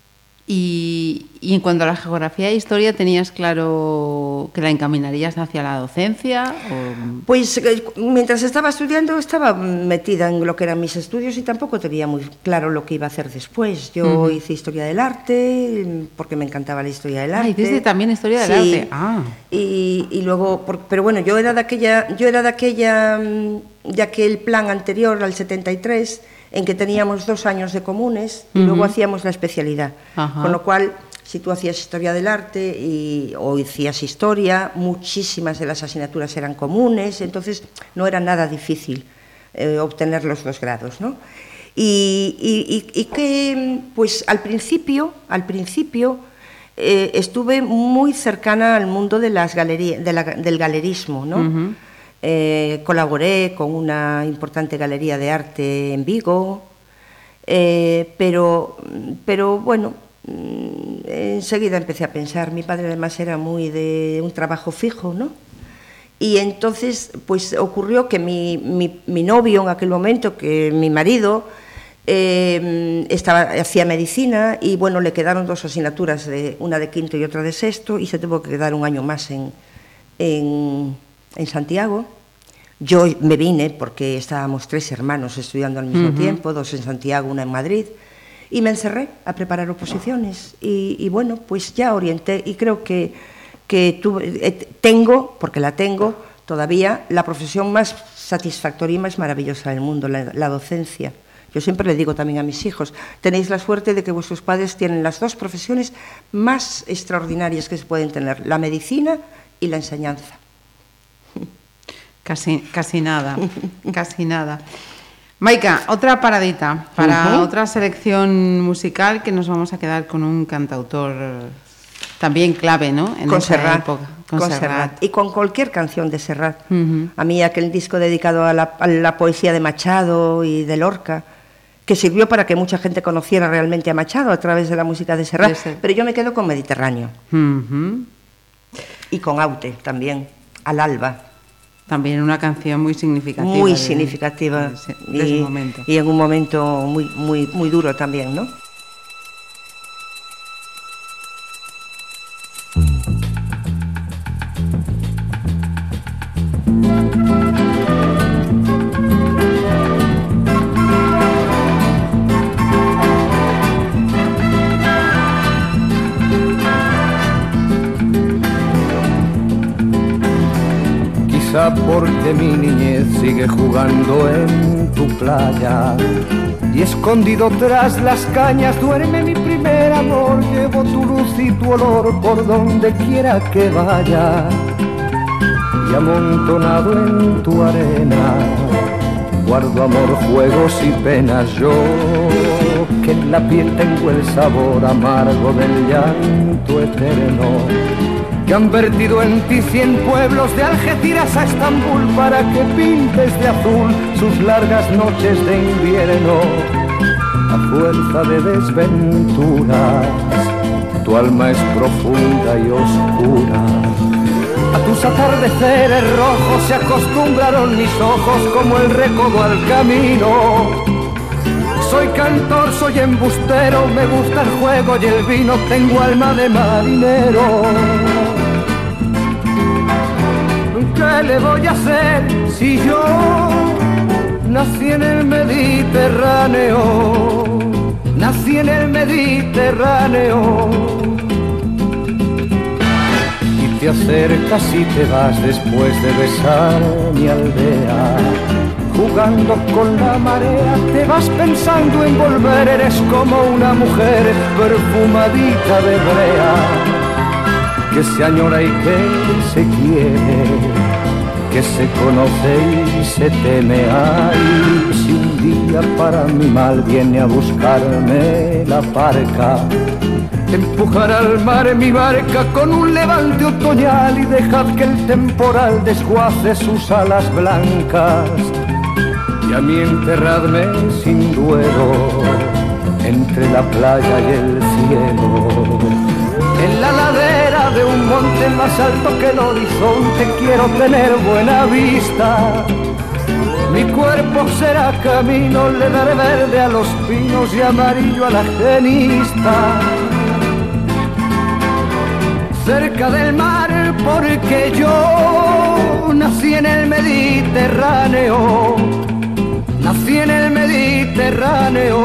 Y, y en cuanto a la geografía e historia, ¿tenías claro que la encaminarías hacia la docencia? O... Pues eh, mientras estaba estudiando estaba metida en lo que eran mis estudios y tampoco tenía muy claro lo que iba a hacer después. Yo hice historia del arte mm, porque me encantaba la historia del Ah, arte. hiciste también historia del Sí. arte. Ah. Y, y luego, por- pero bueno, yo era de aquella, yo era de aquella, mm, de aquel plan anterior al 73 en que teníamos dos años de comunes y luego hacíamos la especialidad. Ajá. Con lo cual, si tú hacías historia del arte y, o hacías historia, muchísimas de las asignaturas eran comunes, entonces no era nada difícil eh, obtener los dos grados, ¿no? Y, y- y- que, pues al principio, al principio, eh, estuve muy cercana al mundo de las de la- del galerismo, ¿no? Eh, colaboré con una importante galería de arte en Vigo, eh, pero, pero bueno, mm, enseguida empecé a pensar, mi padre además era muy de un trabajo fijo, ¿no? Y entonces, pues ocurrió que mi, mi- mi novio en aquel momento, que mi marido, eh, estaba, hacía medicina y bueno, le quedaron dos asignaturas, de, una de quinto y otra de sexto, y se tuvo que quedar un año más en, en Santiago. Yo me vine porque estábamos tres hermanos estudiando al mismo tiempo, dos en Santiago, una en Madrid, y me encerré a preparar oposiciones. Y, y bueno, pues ya orienté y creo que, que tuve- eh, tengo, porque la tengo todavía, la profesión más satisfactoria y más maravillosa del mundo, la, la docencia. Yo siempre le digo también a mis hijos, tenéis la suerte de que vuestros padres tienen las dos profesiones más extraordinarias que se pueden tener, la medicina y la enseñanza. Casi, casi nada, casi nada. Maika, otra paradita para otra selección musical que nos vamos a quedar con un cantautor también clave, ¿no? En con Serrat, época. con Con Serrat. Serrat. y con cualquier canción de Serrat. A mí aquel disco dedicado a la, a la poesía de Machado y de Lorca, que sirvió para que mucha gente conociera realmente a Machado a través de la música de Serrat, pero yo me quedo con Mediterráneo y con Aute también, al alba. También una canción muy significativa. muy de- significativa de de ese momento. y en un momento muy, muy, muy duro también, ¿no? Porque mi niñez sigue jugando en tu playa y escondido tras las cañas duerme mi primer amor. Llevo tu luz y tu olor por donde quiera que vaya y amontonado en tu arena guardo amor, juegos y penas. Yo que en la piel tengo el sabor amargo del llanto eterno que han vertido en ti cien pueblos de Algeciras a Estambul para que pintes de azul sus largas noches de invierno. A fuerza de desventuras, tu alma es profunda y oscura. A tus atardeceres rojos se acostumbraron mis ojos como el recodo al camino. Soy cantor, soy embustero, me gusta el juego y el vino, tengo alma de marinero. ¿Qué le voy a hacer si yo nací en el Mediterráneo? Nací en el Mediterráneo. Y te acercas y te vas después de besar mi aldea. Jugando con la marea, te vas pensando en volver, eres como una mujer perfumadita de brea que se añora y que se quiere, que se conoce y se teme. Ay, si un día para mi mal viene a buscarme la parca, empujar al mar mi barca con un levante otoñal y dejad que el temporal desguace sus alas blancas. Y a mí enterradme sin duelo entre la playa y el cielo. Monte más alto que el horizonte quiero tener buena vista. Mi cuerpo será camino, le daré verde a los pinos y amarillo a la genista. Cerca del mar porque yo nací en el Mediterráneo. Nací en el Mediterráneo.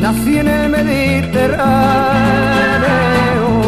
Nací en el Mediterráneo.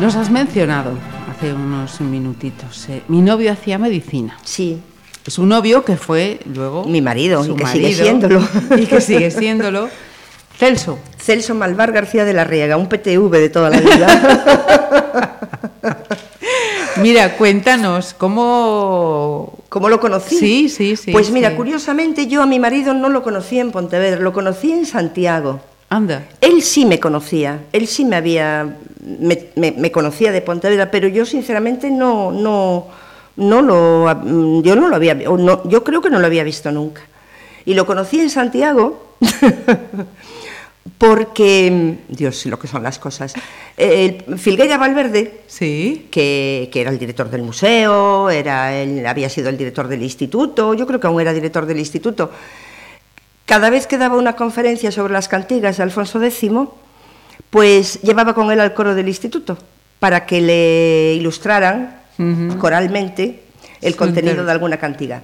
Nos has mencionado hace unos minutitos. eh, mi novio hacía medicina. Sí, Es un novio que fue luego Mi marido, su y que sigue siéndolo. y que sigue siéndolo. Celso. Celso Malvar García de la Riega, un PTV de toda la vida. Mira, cuéntanos, ¿cómo, ¿Cómo lo conocí? Sí, sí, sí. Pues mira, sí. curiosamente yo a mi marido no lo conocí en Pontevedra, lo conocí en Santiago. Anda. Él sí me conocía, él sí me había, me, me- me conocía de Pontevedra, pero yo sinceramente no, no, no lo, yo no lo había, no, yo creo que no lo había visto nunca. Y lo conocí en Santiago porque, Dios, lo que son las cosas. Eh, Filgueira Valverde, Sí. que, que era el director del museo, era el, había sido el director del instituto, yo creo que aún era director del instituto. Cada vez que daba una conferencia sobre las cantigas de Alfonso X, pues llevaba con él al coro del instituto para que le ilustraran coralmente el Su contenido de alguna cantiga.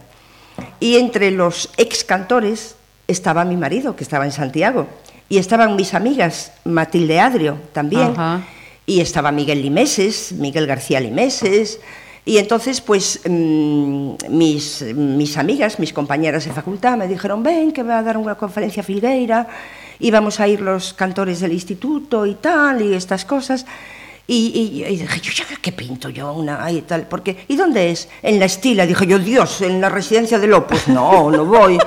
Y entre los ex cantores estaba mi marido, que estaba en Santiago, y estaban mis amigas, Matilde Adrio también, Ajá. y estaba Miguel Limeses, Miguel García Limeses, y entonces pues mm, mis, mis amigas, mis compañeras de facultad me dijeron, ven que va a dar una conferencia a Filgueira, y vamos a ir los cantores del instituto y tal, y estas cosas. Y, y- y dije, yo ya qué pinto yo una y tal, porque ¿y dónde es? En la Estila, dije yo, Dios, en la residencia de Lopus, no, no voy.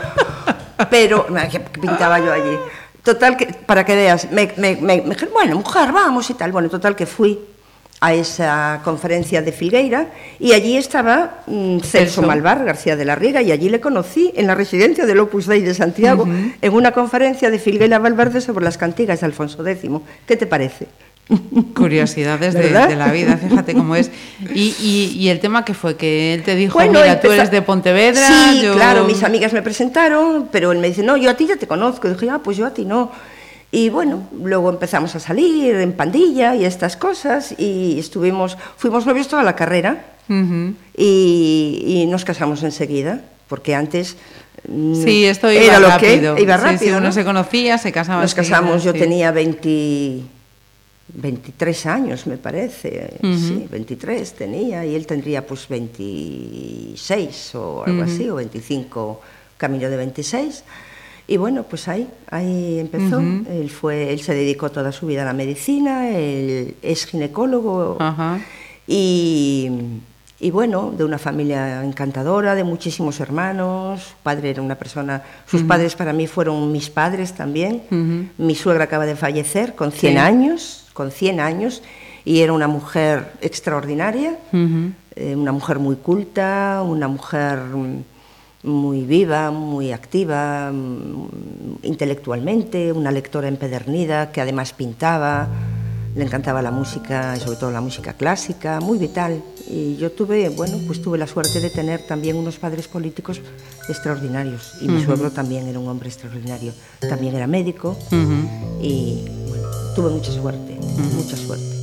Pero, mira, ¿qué qué pintaba yo allí? Total, que, para que veas, me, me, me- me dijeron, bueno, mujer, vamos y tal. Bueno, total que fui a esa conferencia de Filgueira y allí estaba mm, Celso Celso. Malvar García de la Riega y allí le conocí en la residencia del Opus Dei de Santiago en una conferencia de Filgueira Valverde sobre las cantigas de Alfonso X. ¿Qué te parece? Curiosidades de, de la vida, fíjate cómo es. Y, y- y el tema que fue que él te dijo, Bueno, mira, tú eres de Pontevedra. Sí, yo- claro, mis amigas me presentaron, pero él me dice, no, yo a ti ya te conozco. Y dije, ah, pues yo a ti no. Y bueno, luego empezamos a salir en pandilla y estas cosas y estuvimos, fuimos novios toda la carrera Ujú. y, y nos casamos enseguida, porque antes mm, Sí, esto iba era lo rápido. que iba Sí, rápido. sí, uno ¿no? se conocía, se casaba. Nos casamos, yo sí. tenía 20, 23 años, me parece. Ujú. Sí, 23 tenía y él tendría pues 26 o algo así, o 25, camino de 26. Y bueno, pues ahí, ahí empezó. Ujú. Él fue, él se dedicó toda su vida a la medicina, él es ginecólogo y, y bueno, de una familia encantadora, de muchísimos hermanos. Su padre era una persona, sus padres para mí fueron mis padres también. Mi suegra acaba de fallecer con 100 Sí. años, con 100 años, y era una mujer extraordinaria, eh, una mujer muy culta, una mujer mm, muy viva, muy activa, mm, intelectualmente, una lectora empedernida que además pintaba, le encantaba la música, y sobre todo la música clásica, muy vital. Y yo tuve, bueno, pues tuve la suerte de tener también unos padres políticos extraordinarios. Y mi suegro también era un hombre extraordinario. También era médico y bueno, tuve mucha suerte, mucha suerte.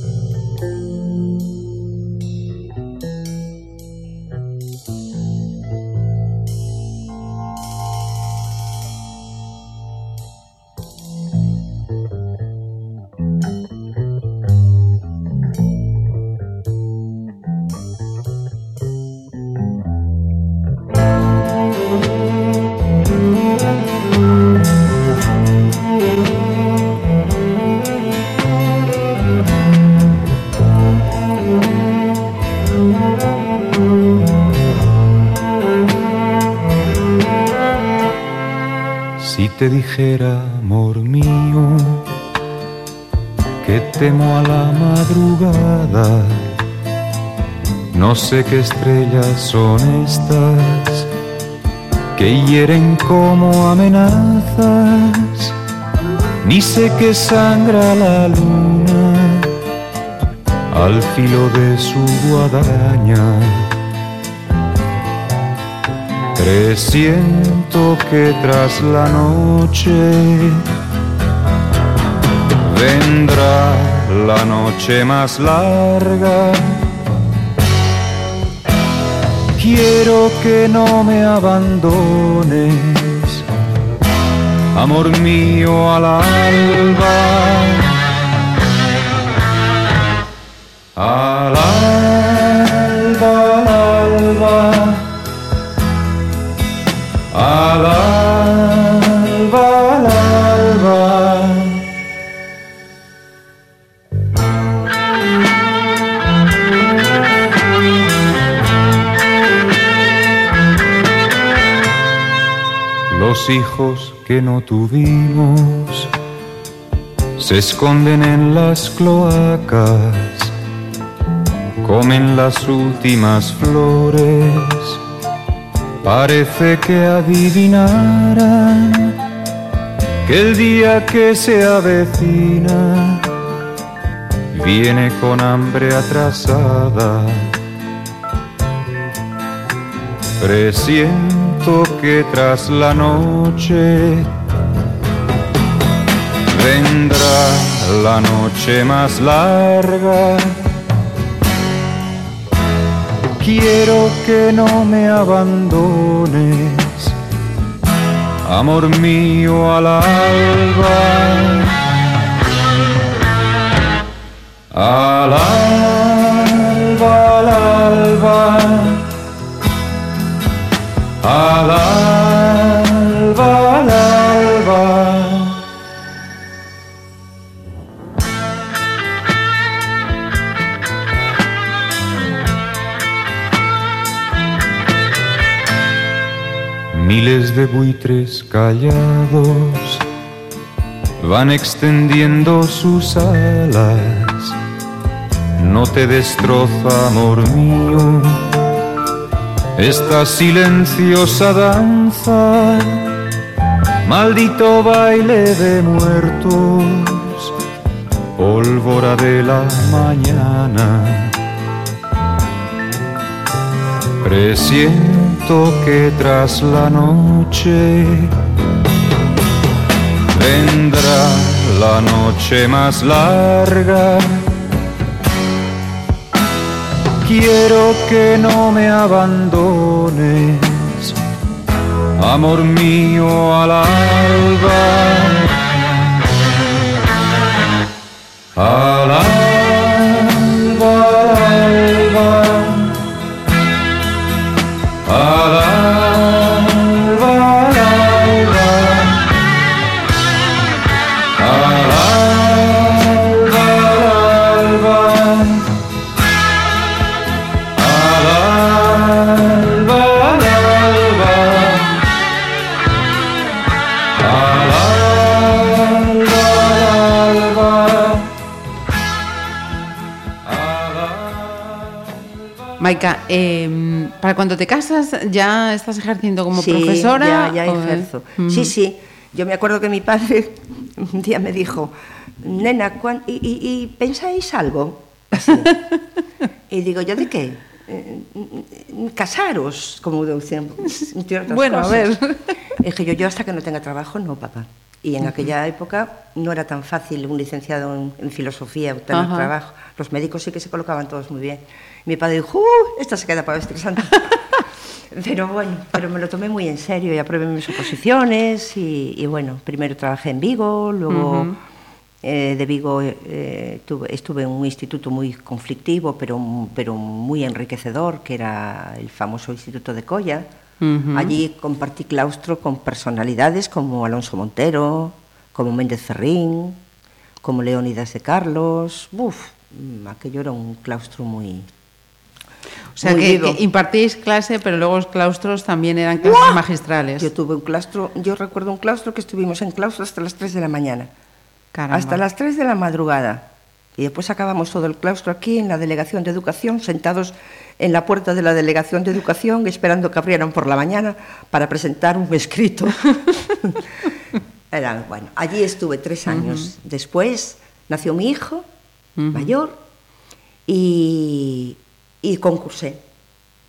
Sé qué estrellas son estas que hieren como amenazas, ni sé qué sangra la luna al filo de su guadaña. Presiento que tras la noche vendrá la noche más larga. Quiero que no me abandones, amor mío al alba. Al hijos que no tuvimos se esconden en las cloacas, comen las últimas flores, parece que adivinaran que el día que se avecina viene con hambre atrasada. Que tras la noche vendrá la noche más larga. Quiero que no me abandones, amor mío al alba. Al alba, al alba, al alba, al. Miles de buitres callados van extendiendo sus alas. No te destroza, amor mío, esta silenciosa danza, maldito baile de muertos, pólvora de la mañana. Presiento que tras la noche vendrá la noche más larga. Quiero que no me abandones, amor mío al alba. Al alba, eh, para cuando te casas ya estás ejerciendo como Sí, profesora. Ya, ya ejerzo. Sí, sí. Yo me acuerdo que mi padre un día me dijo, nena, ¿cuán- y, y- y pensáis algo? Así. y digo, ¿yo de qué? Eh, casaros, como decían, Bueno, a ver. Y dije yo, yo hasta que no tenga trabajo, no, papá. Y en aquella época no era tan fácil un licenciado en, en filosofía obtener Ajá. trabajo. Los médicos sí que se colocaban todos muy bien. Mi padre dijo, "Uh, esta se queda para vestir santa. Pero bueno, pero me lo tomé muy en serio y aprobé mis oposiciones y, y bueno, primero trabajé en Vigo, luego Ujú. eh, de Vigo eh, tuve- estuve en un instituto muy conflictivo, pero, pero muy enriquecedor, que era el famoso Instituto de Colla. Ujú. Allí compartí claustro con personalidades como Alonso Montero, como Méndez Ferrín, como Leónidas de Carlos. Uf, mm, aquello era un claustro muy... O sea, que, que impartís clase, pero luego los claustros también eran clases magistrales. Yo tuve un claustro, yo recuerdo un claustro que estuvimos en claustro hasta las 3 de la mañana. Caramba. Hasta las 3 de la madrugada. Y después acabamos todo el claustro aquí en la Delegación de Educación, sentados en la puerta de la Delegación de Educación, esperando que abrieran por la mañana para presentar un escrito. Era, bueno, allí estuve tres años. Después nació mi hijo, mayor, y, y concursé.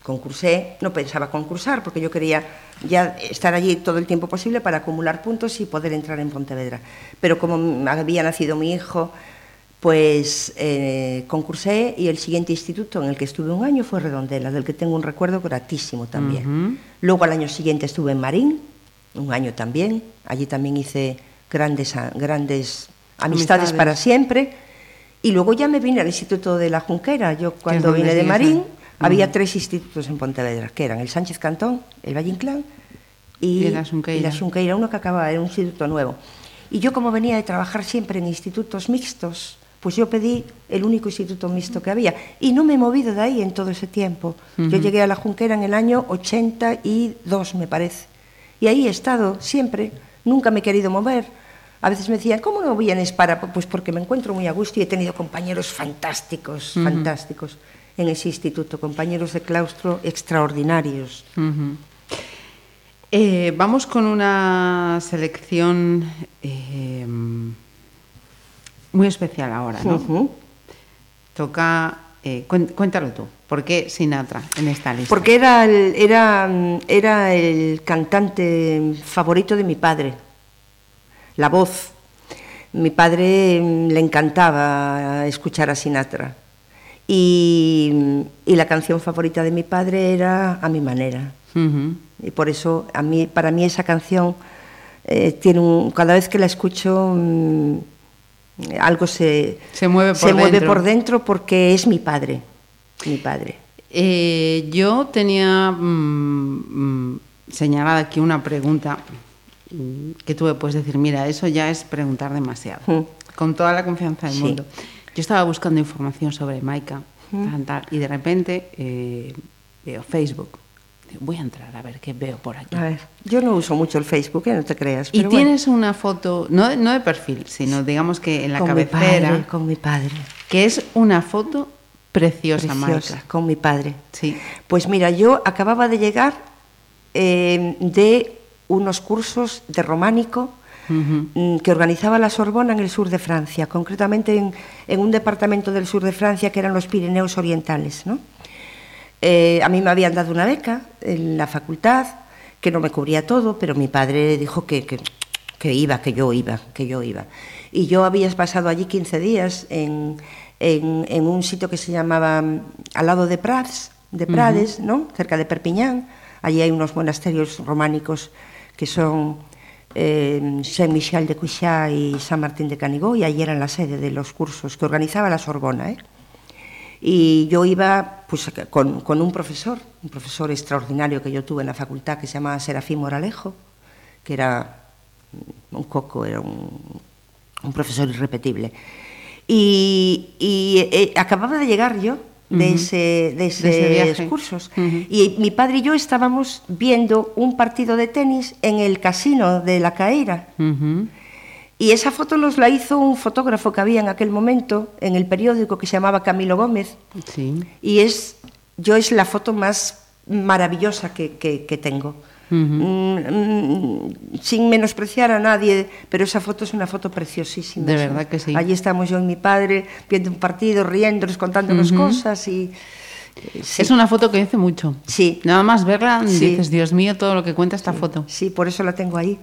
Concursé, no pensaba concursar porque yo quería ya estar allí todo el tiempo posible para acumular puntos y poder entrar en Pontevedra. Pero como había nacido mi hijo, pues eh, concursé y el siguiente instituto en el que estuve un año fue Redondela, del que tengo un recuerdo gratísimo también. Luego al año siguiente estuve en Marín, un año también. Allí también hice grandes, grandes amistades, Amistades. para siempre. Y luego ya me vine al Instituto de la Junquera. Yo cuando vine de Marín había tres institutos en Pontevedra, que eran el Sánchez Cantón, el Valle Inclán y, Y la Xunqueira, uno que acababa, era un instituto nuevo. Y yo como venía de trabajar siempre en institutos mixtos, pues yo pedí el único instituto mixto que había y no me he movido de ahí en todo ese tiempo. Yo llegué a la Junquera en el año 82, me parece. Y ahí he estado siempre, nunca me he querido mover. A veces me decían, ¿cómo no vienes para? Pues porque me encuentro muy a gusto y he tenido compañeros fantásticos, fantásticos en ese instituto, compañeros de claustro extraordinarios. Eh, vamos con una selección eh, muy especial ahora, ¿no? Toca, eh, cuéntalo tú, ¿por qué Sinatra en esta lista? Porque era el, era, era el cantante favorito de mi padre, la voz. Mi padre mm, le encantaba escuchar a Sinatra. Y, mm, y la canción favorita de mi padre era A mi manera. Y por eso, a mí, para mí esa canción eh, tiene un, cada vez que la escucho, mm, algo se, Se mueve por se mueve dentro. por dentro porque es mi padre, mi padre. Eh, yo tenía señalada aquí una pregunta que tú me puedes decir, mira, eso ya es preguntar demasiado, Mm. con toda la confianza del Sí. mundo. Yo estaba buscando información sobre Maika tal, y de repente eh, veo Facebook. Voy a entrar a ver qué veo por aquí. A ver, yo no uso mucho el Facebook, ¿eh? no te creas. Y bueno. tienes una foto, no, de- no de perfil, sino digamos que en la con mi cabecera, padre, con mi padre. que es una foto preciosa, Preciosa, Maika. con mi padre. Sí. Pues mira, yo acababa de llegar eh, de unos cursos de románico Ujú. mm, que organizaba la Sorbona en el sur de Francia, concretamente en, en un departamento del sur de Francia que eran los Pirineos Orientales. ¿no? Eh, a mí me habían dado una beca en la facultad, que no me cubría todo, pero mi padre dijo que, que, que iba, que yo iba, que yo iba. Y yo había pasado allí 15 días en, en, en un sitio que se llamaba mm, al lado de Prades, de Prades, ¿no? cerca de Perpiñán. Allí hay unos monasterios románicos que son eh, Saint-Michel de Cuixá y San Martín de Canigó, y allí eran la sede de los cursos que organizaba la Sorbona. ¿eh? Y yo iba pues, con, con un profesor, un profesor extraordinario que yo tuve en la facultad, que se llamaba Serafín Moralejo, que era un coco, era un, un profesor irrepetible. Y, y, eh, acababa de llegar yo de, ese, de, De ese cursos. Y mi padre y yo estábamos viendo un partido de tenis en el casino de La Caeira. Ujú. Y esa foto nos la hizo un fotógrafo que había en aquel momento en el periódico que se llamaba Camilo Gómez. Sí. Y es, yo es la foto más maravillosa que, que- que tengo. Mm, mm, sin menospreciar a nadie, pero esa foto es una foto preciosísima. De verdad que sí. Allí estamos yo y mi padre viendo un partido, riéndonos, contándonos cosas y... eh, sí. Es una foto que dice mucho. Sí. Nada más verla Sí. dices, Dios mío, todo lo que cuenta esta foto. Sí, por eso la tengo ahí.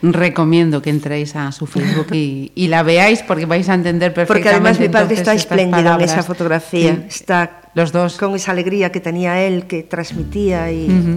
Recomiendo que entréis a su Facebook y, y la veáis porque vais a entender perfectamente. Porque además mi padre está espléndido en esa fotografía. Está Los dos. con esa alegría que tenía él, que transmitía y...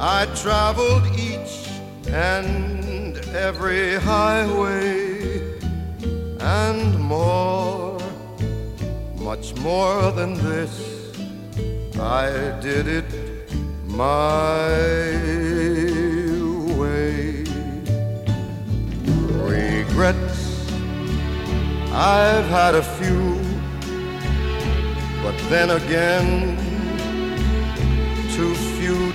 I traveled each and every highway and more, much more than this. I did it my way. Regrets, I've had a few, but then again, too few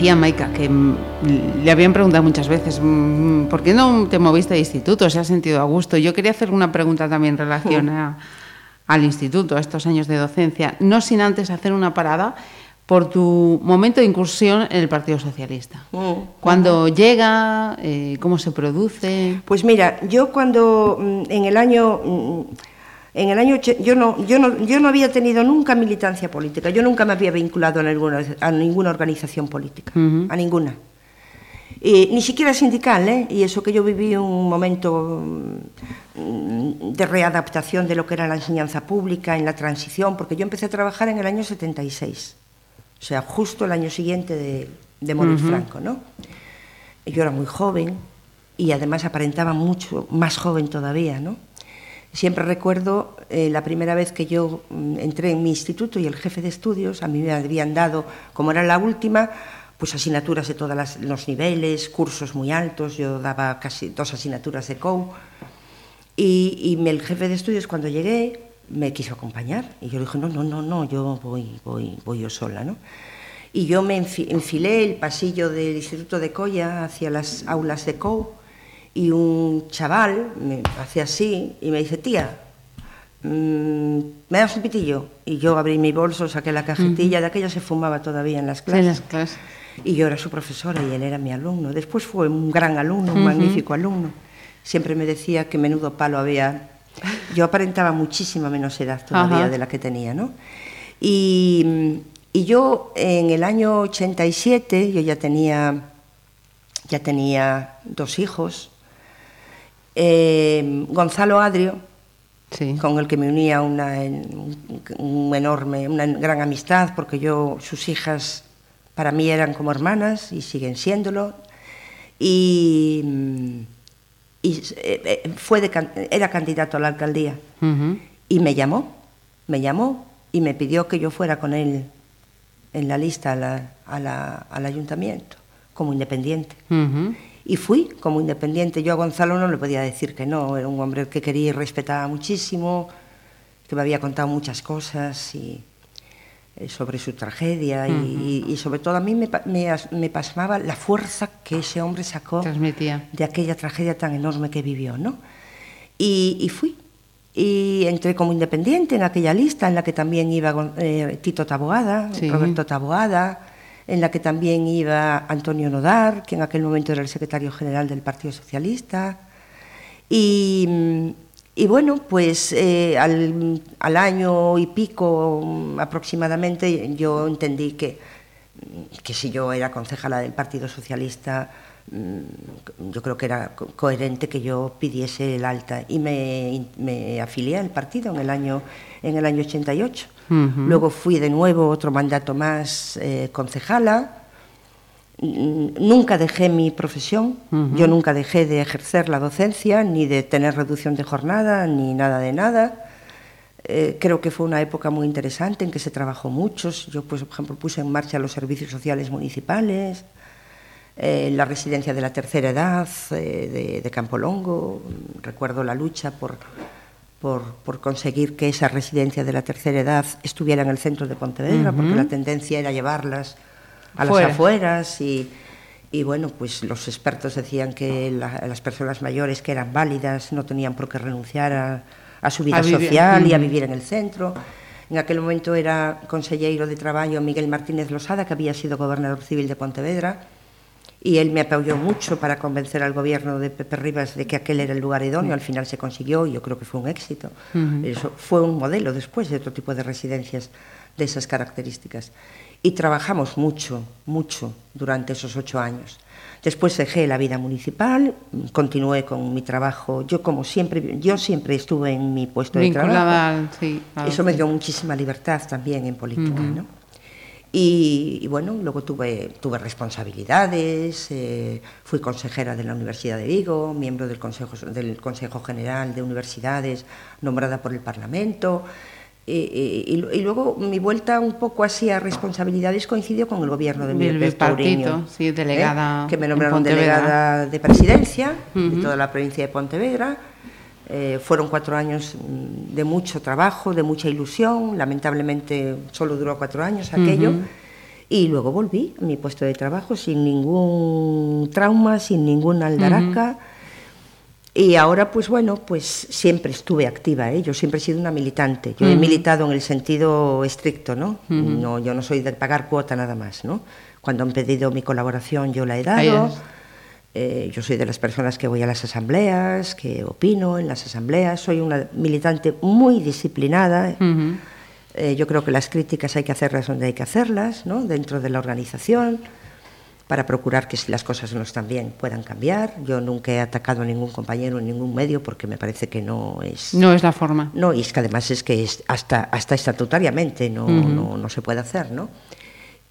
Decía Maika que mm, le habían preguntado muchas veces, mm, ¿por qué no te moviste de instituto? ¿Se ha sentido a gusto? Yo quería hacer una pregunta también en relación a- al instituto, a estos años de docencia, no sin antes hacer una parada por tu momento de incursión en el Partido Socialista. ¿Cuándo llega? Eh, ¿Cómo se produce? Pues mira, yo cuando mm, en el año mm, en el año yo no yo no yo no había tenido nunca militancia política, yo nunca me había vinculado a ninguna a ninguna organización política, a ninguna. Y ni siquiera sindical, ¿eh? Y eso que yo viví un momento mm, de readaptación de lo que era la enseñanza pública en la transición, porque yo empecé a trabajar en el año 76, o sea, justo el año siguiente de, de morir. Franco, ¿no? Yo era muy joven y además aparentaba mucho más joven todavía, ¿no? Siempre recuerdo eh, la primera vez que yo mm, entré en mi instituto y el jefe de estudios, a mí me habían dado, como era la última, pues asignaturas de todos los niveles, cursos muy altos, yo daba casi dos asignaturas de COU, y, el jefe de estudios cuando llegué me quiso acompañar, y yo le dije, no, no, no, no, yo voy, voy, voy yo sola, ¿no? Y yo me enfi- enfilé el pasillo del Instituto de Coya hacia las aulas de COU y un chaval me hace así y me dice, tía, mm, ¿me das un pitillo? Y yo abrí mi bolso, saqué la cajetilla, de aquella se fumaba todavía en las clases. en las clases. Y yo era su profesora y él era mi alumno. Después fue un gran alumno, un magnífico alumno. Siempre me decía que menudo palo había. Yo aparentaba muchísima menos edad todavía Ajá. de la que tenía, ¿no? Y, y yo en el año 87, yo ya tenía, ya tenía dos hijos. Eh, Gonzalo Adrio, con el que me unía una, en- un enorme, una gran amistad, porque yo, sus hijas, para mí eran como hermanas y siguen siéndolo. Y, mm, y, eh, eh, fue de era candidato a la alcaldía y me llamó, me llamó y me pidió que yo fuera con él en la lista a la- a la- al ayuntamiento como independiente. Y fui como independiente. Yo a Gonzalo no le podía decir que no, era un hombre que quería y respetaba muchísimo, que me había contado muchas cosas y, eh, sobre su tragedia y, y- y sobre todo a mí me, me, me pasmaba la fuerza que ese hombre sacó Transmitía. de aquella tragedia tan enorme que vivió, ¿no? Y, y fui. Y entré como independiente en aquella lista en la que también iba eh, Tito Taboada, Sí. Roberto Taboada, en la que también iba Antonio Nodar, que en aquel momento era el secretario general del Partido Socialista. Y, bueno, pues eh, al, al año y pico aproximadamente yo entendí que, que si yo era concejala del Partido Socialista, mm, yo creo que era co- coherente que yo pidiese el alta y me, me afilié al partido en el año, en el año 88. Ujú. Luego fui de nuevo otro mandato más eh, concejala. Nunca dejé mi profesión, Ujú. yo nunca dejé de ejercer la docencia, ni de tener reducción de jornada, ni nada de nada. Eh, creo que fue una época muy interesante en que se trabajó mucho. Yo, pues, por ejemplo, puse en marcha los servicios sociales municipales, eh, la residencia de la tercera edad eh, de, de Campolongo. Recuerdo la lucha por, por, por conseguir que esa residencia de la tercera edad estuviera en el centro de Pontevedra, porque Ujú. la tendencia era llevarlas a Fuera. las afueras y, y bueno, pues los expertos decían que la- las personas mayores que eran válidas no tenían por qué renunciar a, a su vida A social y a vivir en el centro. En aquel momento era consejero de Trabajo Miguel Martínez Losada, que había sido gobernador civil de Pontevedra, y él me apoyó mucho para convencer al gobierno de Pepe Rivas de que aquel era el lugar idóneo. Al final se consiguió y yo creo que fue un éxito. Ujú. Eso fue un modelo después de otro tipo de residencias de esas características. Y trabajamos mucho, mucho durante esos ocho años. Después dejé la vida municipal, continué con mi trabajo. Yo como siempre, yo siempre estuve en mi puesto de trabajo. Vinculada al. Sí, al- Eso me dio muchísima libertad también en política, Ujú. ¿no? Y, y bueno, luego tuve, tuve responsabilidades, eh, fui consejera de la Universidad de Vigo, miembro del Consejo, del Consejo General de Universidades, nombrada por el Parlamento. Y, y- y- y luego mi vuelta un poco así a responsabilidades coincidió con el gobierno de Miguel bipartito, sí, delegada que me nombraron delegada de presidencia de toda la provincia de Pontevedra. Eh, fueron cuatro años mm, de mucho trabajo, de mucha ilusión. Lamentablemente solo duró cuatro años aquello. Y luego volví a mi puesto de trabajo sin ningún trauma, sin ninguna aldaraca. Y ahora, pues bueno, pues siempre estuve activa, ¿eh? yo siempre he sido una militante. Yo he militado en el sentido estricto, ¿no? No yo no soy de pagar cuota nada más, ¿no? Cuando han pedido mi colaboración yo la he dado. Eh, yo soy de las personas que voy a las asambleas, que opino en las asambleas. Soy una militante muy disciplinada. Eh, yo creo que las críticas hay que hacerlas donde hay que hacerlas, ¿no? dentro de la organización, para procurar que si las cosas no están bien puedan cambiar. Yo nunca he atacado a ningún compañero en ningún medio porque me parece que no es... No es la forma. No, y es que además es que es hasta, hasta estatutariamente no, no, no se puede hacer, ¿no?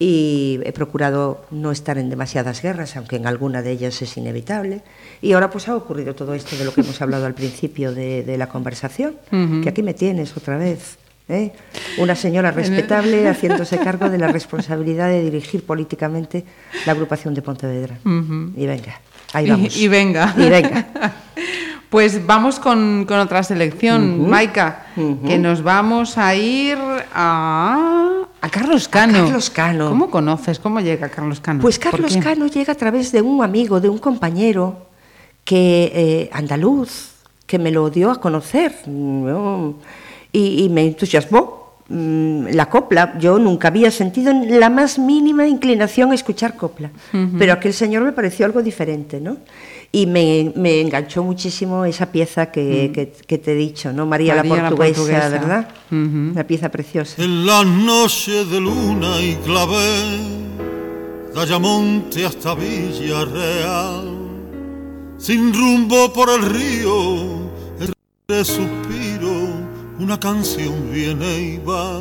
Y he procurado no estar en demasiadas guerras, aunque en alguna de ellas es inevitable. Y ahora pues ha ocurrido todo esto de lo que hemos hablado al principio de, de la conversación, que aquí me tienes otra vez. ¿eh? Una señora respetable haciéndose cargo de la responsabilidad de dirigir políticamente la agrupación de Pontevedra. Y venga, ahí vamos. Y, venga. Y venga. Pues vamos con, con otra selección. Maika, que nos vamos a ir a, a Carlos Cano. Carlos Cano. ¿Cómo conoces? ¿Cómo llega Carlos Cano? Pues ¿Por Carlos? Cano llega a través de un amigo, de un compañero que eh, andaluz, que me lo dio a conocer ¿no? y, y me entusiasmó mm, la copla. Yo nunca había sentido la más mínima inclinación a escuchar copla, pero aquel señor me pareció algo diferente, ¿no? Y me, me enganchó muchísimo esa pieza que, que- que te he dicho, ¿no? María, María la la, portuguesa, Portuguesa. ¿verdad? Ujú. Una pieza preciosa. En las noches de luna y clavel, de Ayamonte hasta Villarreal, sin rumbo por el río, entre suspiro, una canción viene y va,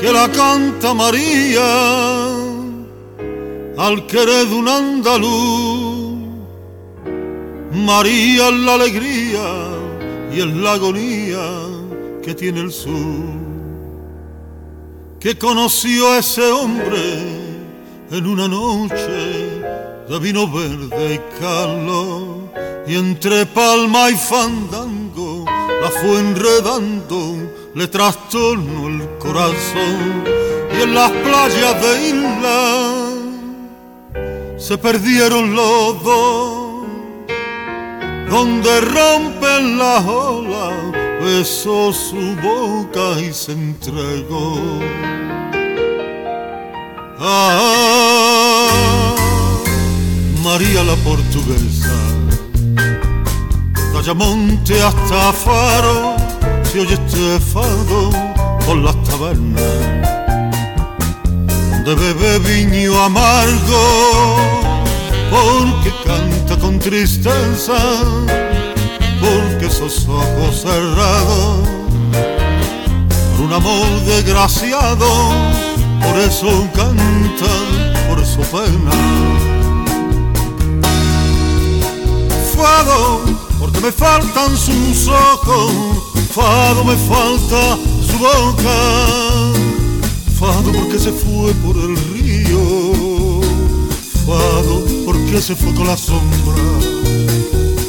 que la canta María, al querer de un andaluz. María es la alegría y es la agonía que tiene el sur que conoció a ese hombre en una noche de vino verde y calor, y entre palma y fandango la fue enredando, le trastornó el corazón, y en las playas de isla se perdieron los dos, donde rompen las olas, besó su boca y se entregó. Ah, María la portuguesa, de Ayamonte hasta Faro, se oye este fado por las tabernas, de bebé viño amargo, porque canta con tristeza, porque esos ojos cerrados, por un amor desgraciado, por eso canta, por eso pena. Fado, porque me faltan sus ojos, Fado me falta su boca, Fado porque se fue por el río, Fado porque se con la sombra.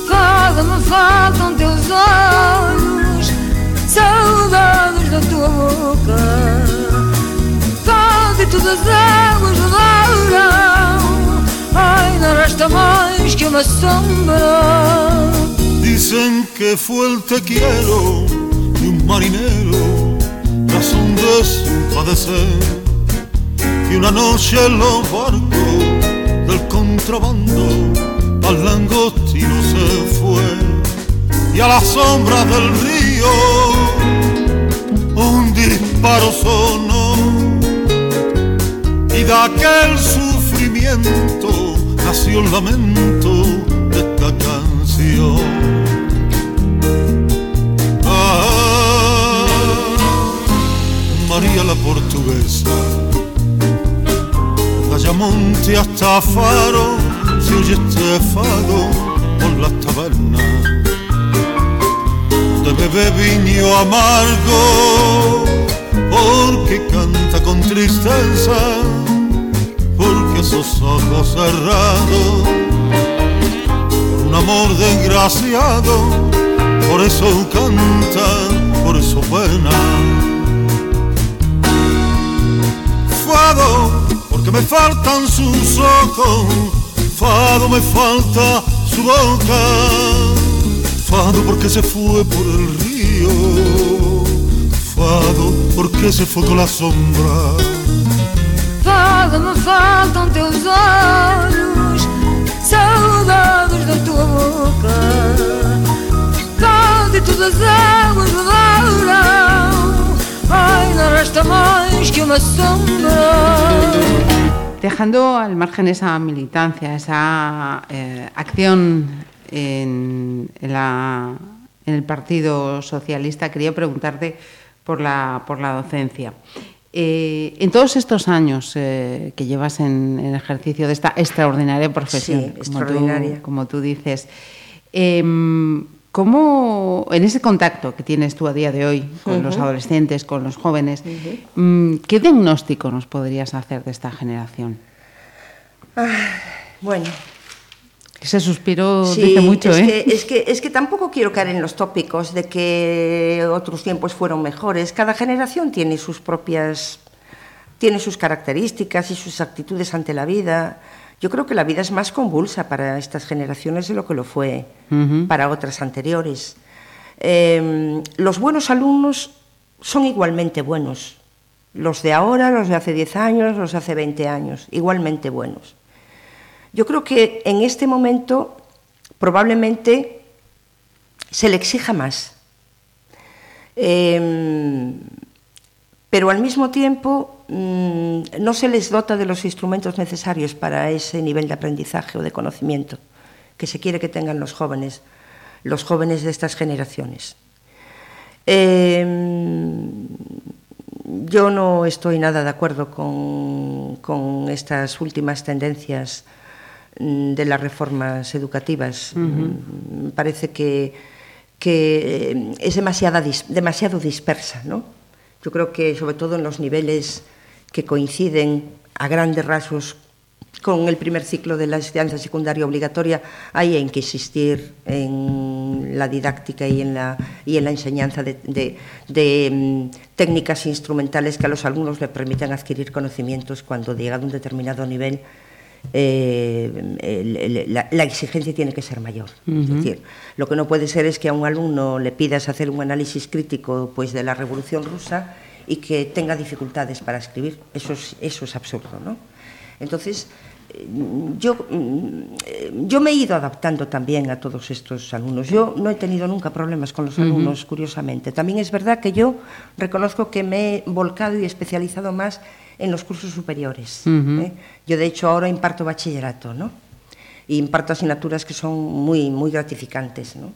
Fado me faltam teus olhos, saudades da tua boca. E todas as águas rodaram, ai, não resta mais que uma sombra. Dicen que fue el te quiero de un marinero, razón de su padecer, que una noche en los barcos contrabando al langostino se fue y a la sombra del río un disparo sonó y de aquel sufrimiento nació el lamento de esta canción. María la portuguesa, Ayamonte hasta Faro, se oye este fado por las tabernas, de bebé viño amargo, porque canta con tristeza, porque esos ojos cerrados, por un amor desgraciado, por eso canta, por eso pena. Fado, porque me faltan sus ojos, Fado me falta su boca, Fado porque se fue por el río, Fado porque se fue con la sombra. Fado me faltam teus olhos, saudades da tua boca. Fado e todas as águas rodaram, ai, não resta mais que uma sombra. Dejando al margen esa militancia, esa eh, acción en, en, la, en, el Partido Socialista, quería preguntarte por la, por la docencia. Eh, en todos estos años eh, que llevas en, en, ejercicio de esta extraordinaria profesión, sí, como, extraordinaria. Tú, como, tú, dices, eh, ¿cómo en ese contacto que tienes tú a día de hoy con uh -huh. los adolescentes, con los jóvenes, uh -huh. ¿qué diagnóstico nos podrías hacer de esta generación? Ah, bueno, ese suspiro sí, dice mucho, es ¿eh? Que, es, que, es que tampoco quiero caer en los tópicos de que otros tiempos fueron mejores. Cada generación tiene sus propias, tiene sus características y sus actitudes ante la vida. Yo creo que la vida es más convulsa para estas generaciones de lo que lo fue uh -huh. para otras anteriores. Eh, los buenos alumnos son igualmente buenos. Los de ahora, los de hace 10 años, los de hace 20 años, igualmente buenos. Yo creo que en este momento probablemente se le exija más. Eh, pero al mismo tiempo mmm, no se les dota de los instrumentos necesarios para ese nivel de aprendizaje o de conocimiento que se quiere que tengan los jóvenes, los jóvenes de estas generaciones. Eh, yo no estoy nada de acuerdo con, con estas últimas tendencias de las reformas educativas. Uh -huh. Parece que, que es demasiada, demasiado dispersa. ¿no? Yo creo que, sobre todo en los niveles que coinciden a grandes rasgos con el primer ciclo de la enseñanza secundaria obligatoria, hay que insistir en la didáctica y en la, y en la enseñanza de, de, de mm, técnicas instrumentales que a los alumnos le permitan adquirir conocimientos cuando llegado a un determinado nivel eh, el- el- la, la exigencia tiene que ser mayor. Es decir, lo que no puede ser es que a un alumno le pidas hacer un análisis crítico pues, de la Revolución Rusa y que tenga dificultades para escribir. Eso es, eso es absurdo, ¿no? Entonces, eh, yo, mm, eh, yo me he ido adaptando también a todos estos alumnos. Yo no he tenido nunca problemas con los alumnos, curiosamente. También es verdad que yo reconozco que me he volcado y especializado más en los cursos superiores. ¿eh? Yo, de hecho, ahora imparto bachillerato, ¿no? Y imparto asignaturas que son muy, muy gratificantes, ¿no?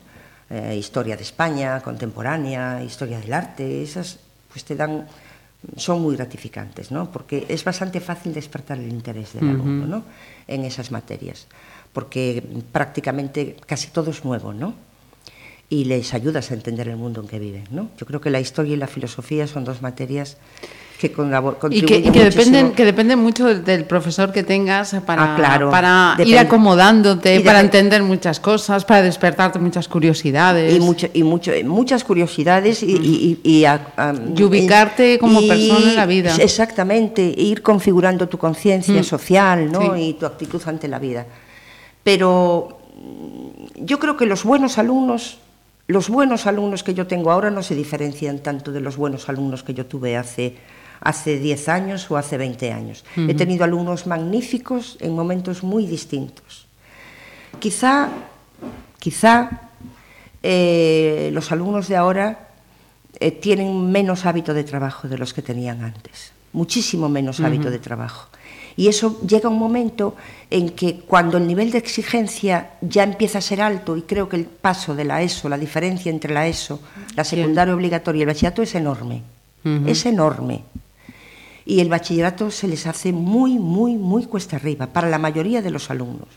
Eh, historia de España, contemporánea, historia del arte, esas pues te dan, son muy gratificantes, ¿no? Porque es bastante fácil despertar el interés del alumno, ¿no? En esas materias, porque prácticamente casi todo es nuevo, ¿no? Y les ayudas a entender el mundo en que viven, ¿no? Yo creo que la historia y la filosofía son dos materias que con, Y que, contribuyen y que dependen, que dependen mucho del, profesor que tengas para, Ah, claro, para ir acomodándote, para entender muchas cosas, para despertarte muchas curiosidades. y, mucho, y mucho, muchas curiosidades y, a- ubicarte como persona en la vida. Exactamente, e ir configurando tu conciencia Mm. social ¿no? Sí. y tu actitud ante la vida. Pero mm, yo creo que los buenos alumnos, los buenos alumnos que yo tengo ahora no se diferencian tanto de los buenos alumnos que yo tuve hace hace 10 años o hace 20 años. He tenido alumnos magníficos en momentos muy distintos. Quizá, quizá eh, los alumnos de ahora eh, tienen menos hábito de trabajo de los que tenían antes, muchísimo menos hábito de trabajo. Y eso llega un momento en que cuando el nivel de exigencia ya empieza a ser alto, y creo que el paso de la ESO, la diferencia entre la ESO, la secundaria obligatoria y el bachillerato es enorme, es enorme. Y el bachillerato se les hace muy, muy, muy cuesta arriba para la mayoría de los alumnos.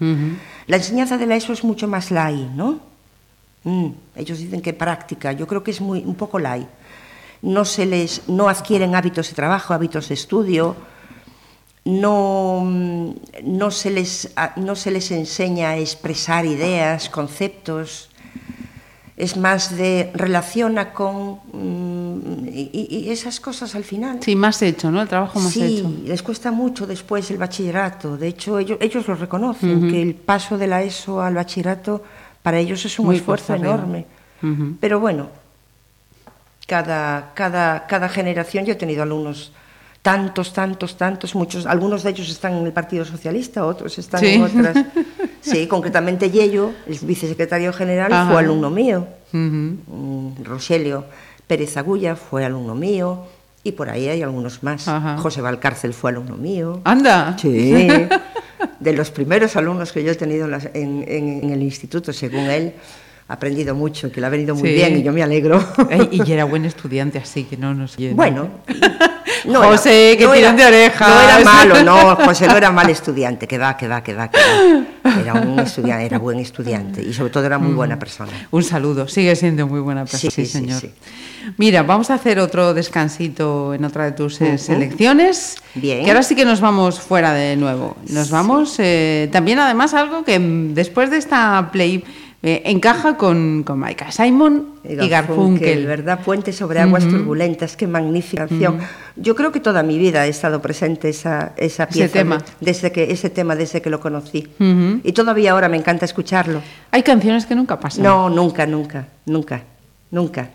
La enseñanza de la ESO es mucho más light, ¿no? Mm, ellos dicen que práctica, yo creo que es muy, un poco light. No, se les, no adquieren hábitos de trabajo, hábitos de estudio, no, mm, no, se les, no se les enseña a expresar ideas, conceptos, es más de relaciona con mm, y, y- esas cosas al final. Sí, más hecho, ¿no? El trabajo más sí, hecho. les cuesta mucho después el bachillerato. De hecho, ellos, ellos lo reconocen, que el paso de la ESO al bachillerato para ellos es un Muy esfuerzo enorme. Ujú. Pero bueno, cada, cada, cada generación, yo he tenido alumnos tantos, tantos, tantos, muchos, algunos de ellos están en el Partido Socialista, otros están Sí. en otras. Sí, concretamente Yello, el vicesecretario general, Ajá. fue alumno mío. Ujú. Mm, Rogelio Pérez Agulla fue alumno mío, y por ahí hay algunos más. Ajá. José Valcárcel fue alumno mío. Anda. Sí, de los primeros alumnos que yo he tenido en, las- en- en- en el instituto, según él, ha aprendido mucho, que le ha venido muy Sí. bien y yo me alegro. Y era buen estudiante, así que no nos llena. Bueno, José, que tiran de orejas. No era malo, no, José no era mal estudiante, que va, que va, que va, que va. Era un estudiante, era buen estudiante y sobre todo era muy buena persona. Un saludo, sigue siendo muy buena persona, sí, sí, señor. sí. Mira, vamos a hacer otro descansito en otra de tus Ujú. selecciones. Bien. Que ahora sí que nos vamos fuera de nuevo. Nos vamos eh, también, además, algo que mm, después de esta play eh, encaja con, con Maika Simon y Garfunkel. ¿verdad? Puente sobre aguas turbulentas, qué magnífica canción. Yo creo que toda mi vida ha estado presente esa, esa Ese pieza, tema. desde que, ese tema desde que lo conocí. Y todavía ahora me encanta escucharlo. Hay canciones que nunca pasan. No, nunca, nunca, nunca, nunca.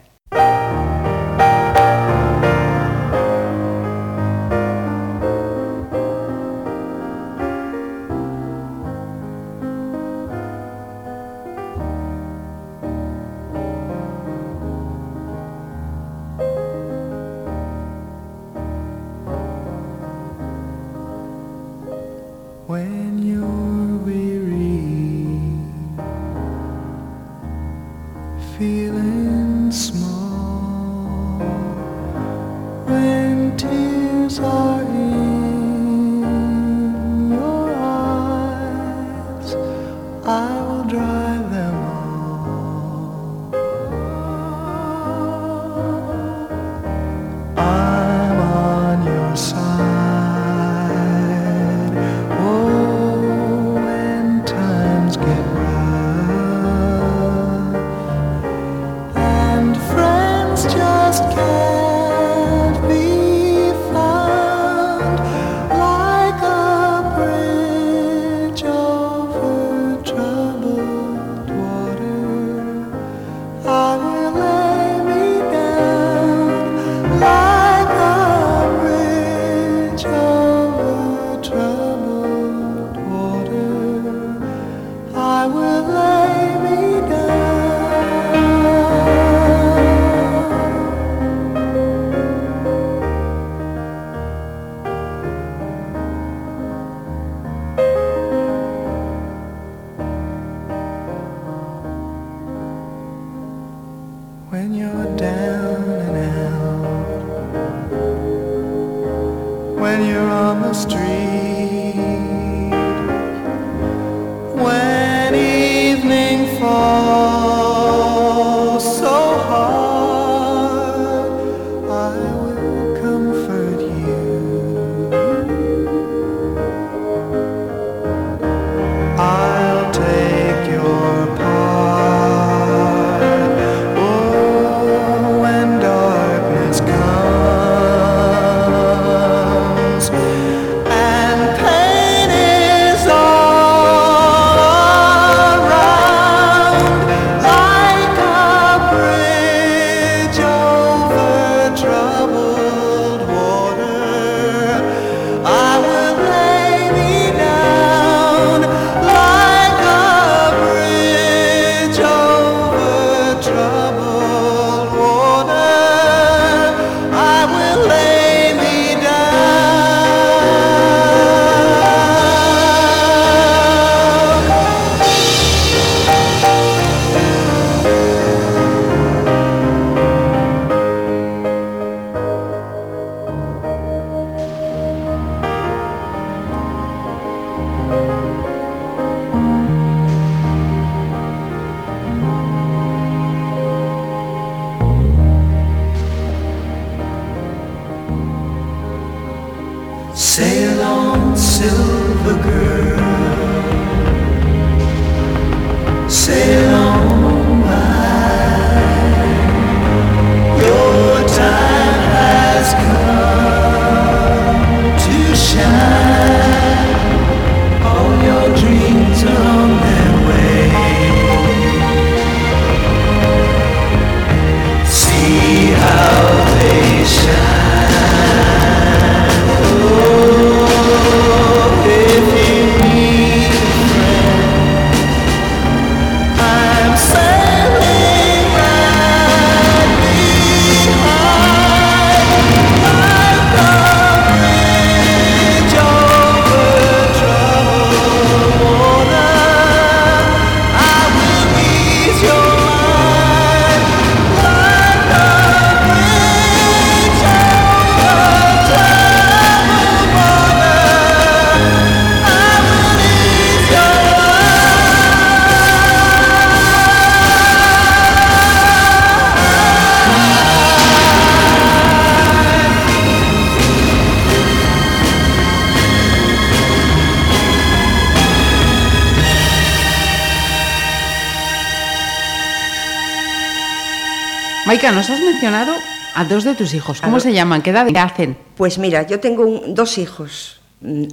Nos has mencionado a dos de tus hijos. ¿Cómo se llaman? ¿Qué edad hacen? Pues mira, yo tengo un- dos hijos, mm,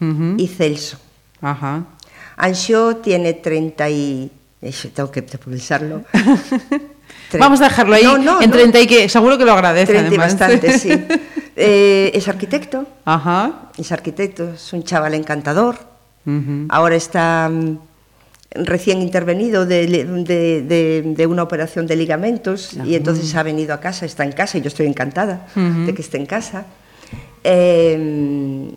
Ujú. y Celso. Ajá. Anxo tiene 30 y... Tengo que pensarlo. Vamos a dejarlo ahí No, no, en no. 30 y que seguro que lo agradece 30 y bastante, sí. Eh, es arquitecto, Ajá. es arquitecto, es un chaval encantador. Ahora está mm, recién intervenido de, de- de- de una operación de ligamentos y entonces ha venido a casa, está en casa y yo estoy encantada de que esté en casa. Eh,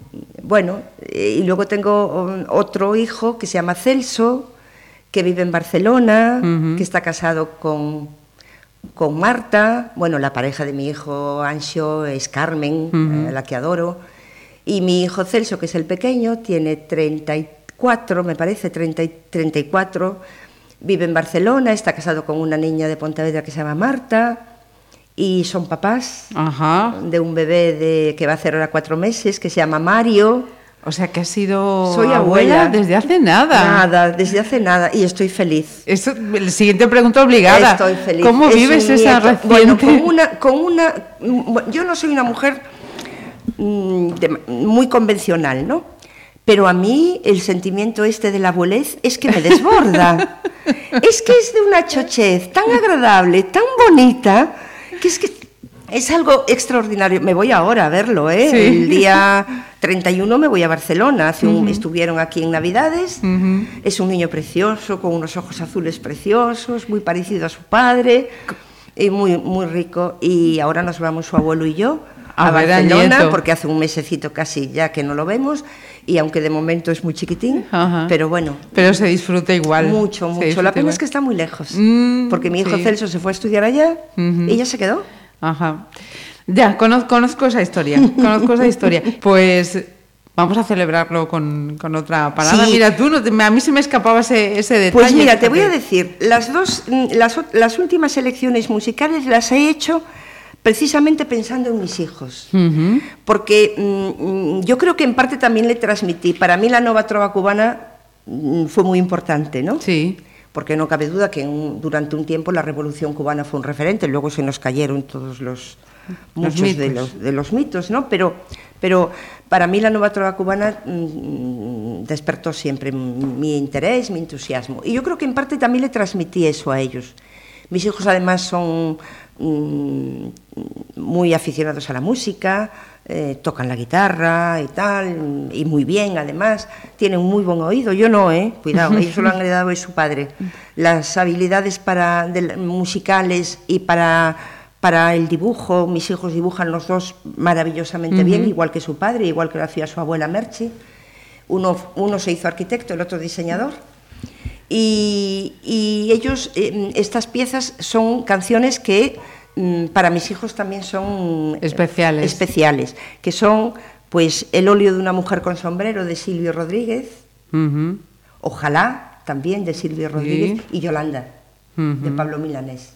bueno, eh, y luego tengo otro hijo que se llama Celso, que vive en Barcelona, que está casado con, con Marta. Bueno, la pareja de mi hijo Anxo es Carmen, eh, la que adoro. Y mi hijo Celso, que es el pequeño, tiene 34, me parece, 30 y 34. Vive en Barcelona, está casado con una niña de Pontevedra que se llama Marta. Y son papás Ajá. de un bebé de, que va a hacer ahora cuatro meses, que se llama Mario. O sea que has sido Soy abuela, abuela. desde hace nada. Nada, desde hace nada. Y estoy feliz. Esto, la siguiente pregunta obligada. Estoy feliz. ¿Cómo Es vives esa reciente? Bueno, con una, con una, mm, yo no soy una mujer mm, muy convencional, ¿no? Pero a mí el sentimiento este de la abuelez es que me desborda. es que es de una chochez tan agradable, tan bonita, que es que es algo extraordinario. Me voy ahora a verlo, ¿eh? Sí. El día 31 me voy a Barcelona. Hace un- Ujú. Estuvieron aquí en Navidades. Es un niño precioso, con unos ojos azules preciosos, muy parecido a su padre, y muy, muy rico. Y ahora nos vamos su abuelo y yo a, A Barcelona, porque hace un mesecito casi ya que no lo vemos, y aunque de momento es muy chiquitín, Ajá. pero bueno. Pero se disfruta igual. Mucho, mucho. La pena igual. es que está muy lejos, Mm, porque mi hijo sí. Celso se fue a estudiar allá y ella se quedó. Ajá. Ya, cono- conozco esa historia, conozco esa historia. Pues vamos a celebrarlo con, con otra parada. Sí. Mira, tú, no te- a mí se me escapaba ese, ese detalle. Pues mira, te voy a decir, las dos, mm, las, las últimas elecciones musicales las he hecho precisamente pensando en mis hijos. Porque mm, yo creo que en parte también le transmití. Para mí la nueva trova cubana mm, fue muy importante, ¿no? Sí. Porque no cabe duda que en- durante un tiempo la revolución cubana fue un referente, luego se nos cayeron todos los, Los muchos de, los, de los mitos, ¿no? Pero, pero para mí la nueva trova cubana mm, despertó siempre mi interés, mi entusiasmo. Y yo creo que en parte también le transmití eso a ellos. Mis hijos además son mm, muy aficionados a la música, eh, tocan la guitarra y tal, y muy bien además, tienen muy buen oído, yo no, ¿eh? cuidado, ellos lo han heredado de su padre. Las habilidades para, musicales y para, para el dibujo, mis hijos dibujan los dos maravillosamente bien, igual que su padre, igual que lo hacía su abuela Merchi. Uno, uno se hizo arquitecto, el otro diseñador. Y, y ellos, eh, estas piezas son canciones que mm, para mis hijos también son eh, Especiales. especiales, que son pues El óleo de una mujer con sombrero de Silvio Rodríguez. Ojalá también de Silvio Rodríguez y Yolanda de. Pablo Milanés.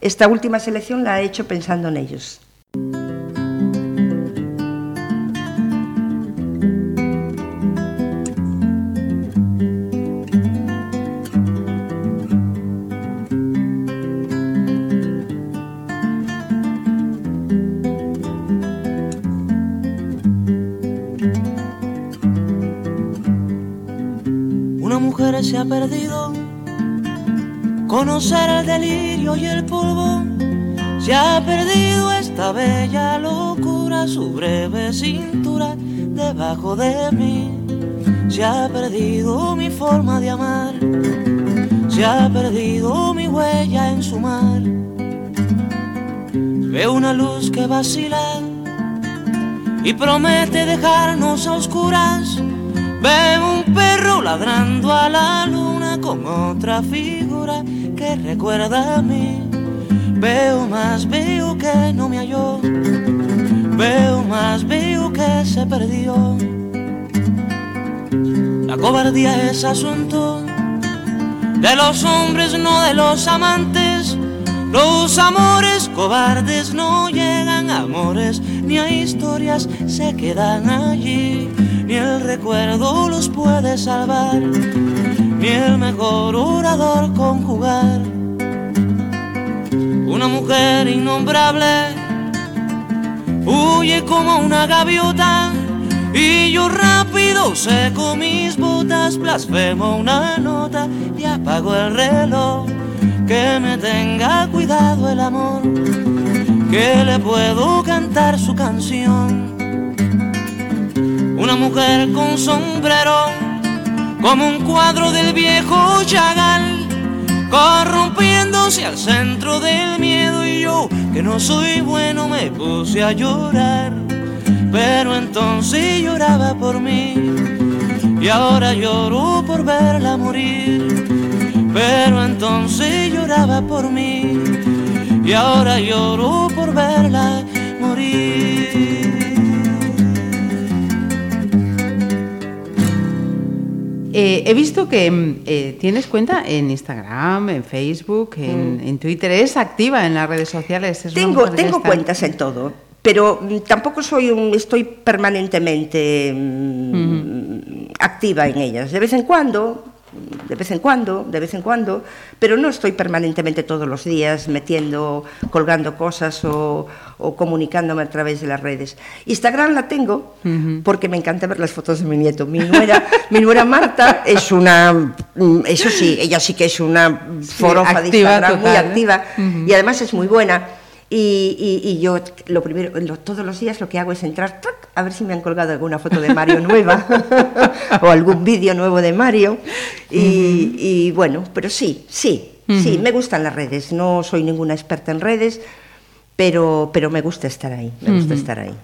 Esta última selección la he hecho pensando en ellos. Se ha perdido, conocer el delirio y el polvo. Se ha perdido esta bella locura, su breve cintura debajo de mí. Se ha perdido mi forma de amar, se ha perdido mi huella en su mar. Veo una luz que vacila y promete dejarnos a oscuras. Veo un perro ladrando a la luna con otra figura que recuerda a mí. Veo más, veo que no me halló. Veo más, veo que se perdió. La cobardía es asunto de los hombres, no de los amantes. Los amores cobardes no llegan a amores, ni a historias se quedan allí. Ni el recuerdo los puede salvar, ni el mejor orador conjugar. Una mujer innombrable huye como una gaviota y yo rápido seco mis botas, blasfemo una nota y apago el reloj. Que me tenga cuidado el amor, que le puedo cantar su canción. Una mujer con sombrero, como un cuadro del viejo Chagall, corrompiéndose al centro del miedo y yo, que no soy bueno, me puse a llorar. Pero entonces lloraba por mí y ahora lloro por verla morir. Pero entonces lloraba por mí y ahora lloro por verla morir. Eh, he visto que mm, eh, tienes cuenta en Instagram, en Facebook, en, en Twitter. Es activa en las redes sociales. es Tengo, tengo está- cuentas en todo, pero mm, tampoco soy un, estoy permanentemente mm, activa en ellas. De vez en cuando, de vez en cuando, de vez en cuando, pero no estoy permanentemente todos los días metiendo, colgando cosas o, o comunicándome a través de las redes. Instagram la tengo porque me encanta ver las fotos de mi nieto. Mi nuera, mi nuera Marta es una, mm, eso sí, ella sí que es una forofa de activa Instagram, muy ¿eh? activa y además es muy buena. Y, y- y yo lo primero, lo- todos los días lo que hago es entrar a ver si me han colgado alguna foto de Mario nueva o algún vídeo nuevo de Mario. Y, y bueno, pero sí, sí, sí, me gustan las redes. No soy ninguna experta en redes, pero, pero me gusta estar ahí, me gusta estar ahí.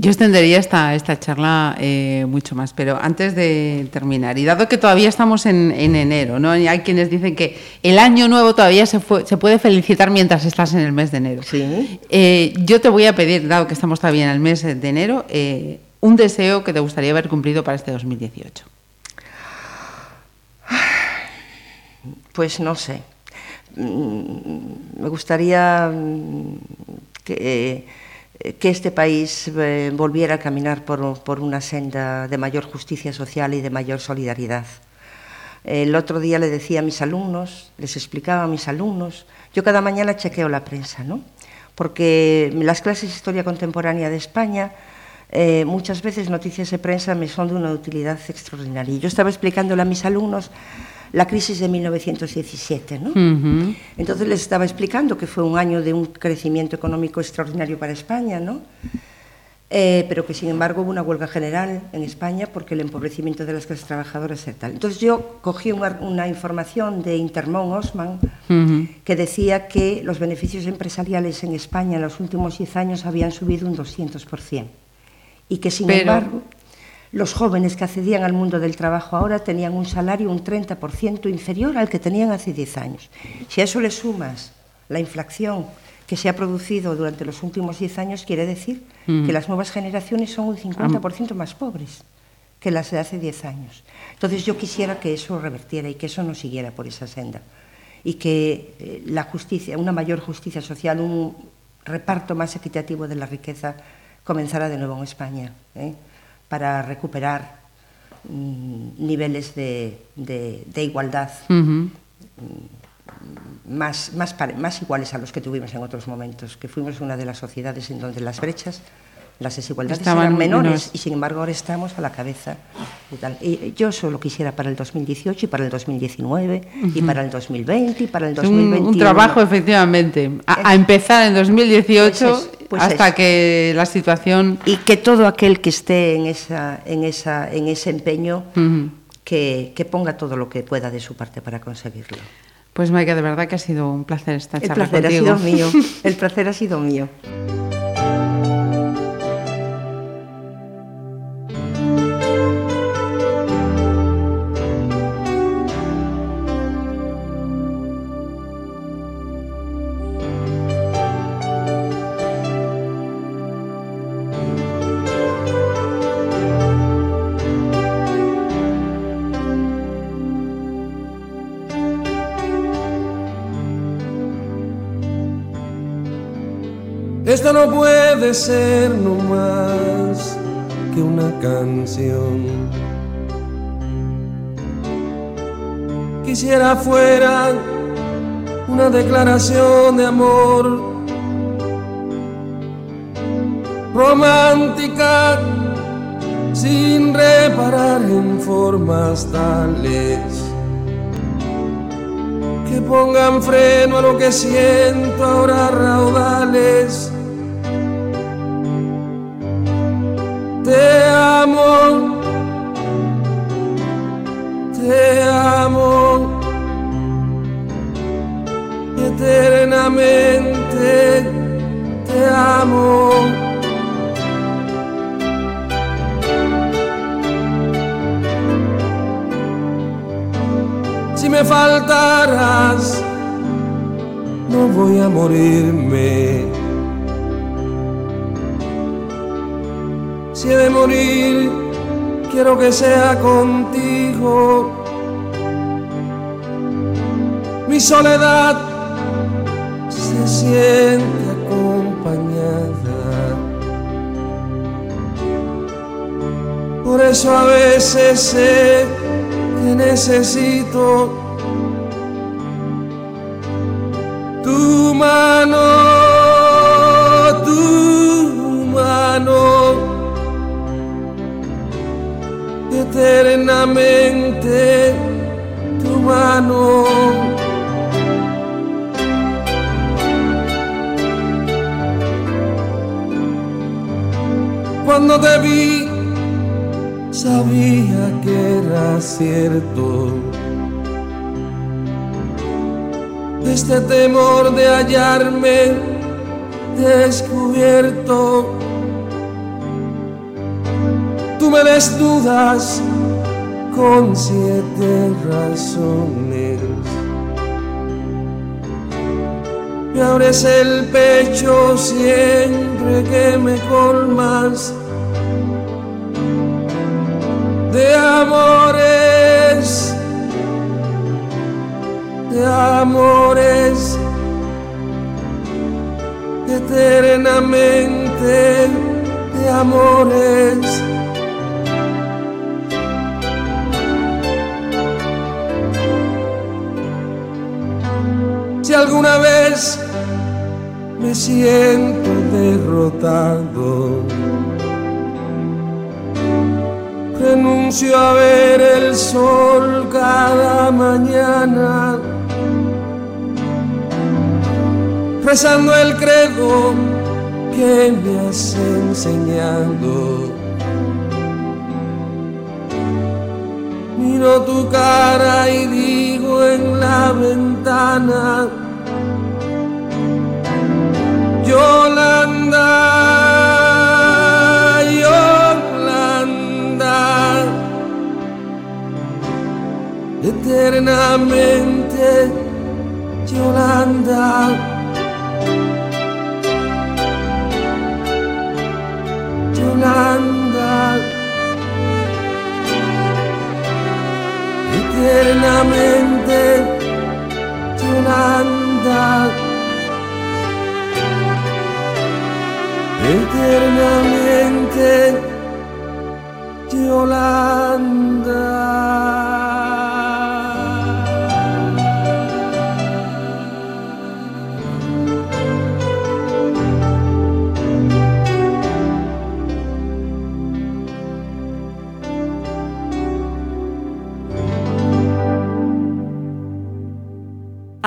Yo extendería esta, esta charla eh, mucho más, pero antes de terminar, y dado que todavía estamos en, en enero, ¿no? Y hay quienes dicen que el año nuevo todavía se, fue- se puede felicitar mientras estás en el mes de enero. Sí. Eh, yo te voy a pedir, dado que estamos todavía en el mes de enero, eh, un deseo que te gustaría haber cumplido para este 2018. Pues no sé. Mm, Me gustaría mm, que, que este país eh, volviera a caminar por, por una senda de mayor justicia social y de mayor solidaridad. El otro día le decía a mis alumnos, les explicaba a mis alumnos, yo cada mañana chequeo la prensa, ¿no? Porque las clases de historia contemporánea de España, eh, muchas veces noticias de prensa me son de una utilidad extraordinaria. Y yo estaba explicándole a mis alumnos la crisis de 1917, ¿no? Entonces les estaba explicando que fue un año de un crecimiento económico extraordinario para España, ¿no? Eh, pero que sin embargo hubo una huelga general en España porque el empobrecimiento de las clases trabajadoras era tal. Entonces yo cogí una, una información de Intermón Osman que decía que los beneficios empresariales en España en los últimos 10 años habían subido un 200% y que sin Pero- embargo los jóvenes que accedían al mundo del trabajo ahora tenían un salario un 30% inferior al que tenían hace 10 años. Si a eso le sumas la inflación que se ha producido durante los últimos 10 años, quiere decir Ujú. que las nuevas generaciones son un 50% más pobres que las de hace 10 años. Entonces yo quisiera que eso revertiera y que eso no siguiera por esa senda y que eh, la justicia, una mayor justicia social, un reparto más equitativo de la riqueza comenzara de nuevo en España, ¿eh? Para recuperar mm, niveles de, de- de igualdad Ujú. más, más, más iguales a los que tuvimos en otros momentos, que fuimos una de las sociedades en donde las brechas, las desigualdades Estaban eran menores menores. y sin embargo ahora estamos a la cabeza. Y, tal. Y yo solo quisiera para el 2018 y para el 2019 y Ujú. para el 2020 y para el Es un, 2021. un trabajo, efectivamente, a, a empezar en 2018 Pues es, pues hasta es. que la situación... y que todo aquel que esté en, esa, en, esa, en ese empeño Ujú. que, que ponga todo lo que pueda de su parte para conseguirlo. Pues Maika, de verdad que ha sido un placer esta El charla placer ha contigo. sido mío. El placer ha sido mío. Ser no más que una canción. Quisiera fuera una declaración de amor romántica sin reparar en formas tales que pongan freno a lo que siento ahora raudales. Te amo. Si me faltaras, no voy a morirme. Si he de morir, quiero que sea contigo. Mi soledad siente acompañada. Por eso a veces sé que necesito tu mano, tu mano eternamente tu mano. Cuando te vi, sabía que era cierto. Este temor de hallarme descubierto me desnudas con siete razones. Me abres el pecho siempre que me colmas de amores, de amores, eternamente de amores. Si alguna vez me siento derrotado, renuncio a ver el sol cada mañana, rezando el credo que me has enseñado. Miro tu cara y digo en la ventana, Yolanda, eternamente, Yolanda. Yolanda, eternamente, Yolanda, eternamente, Yolanda.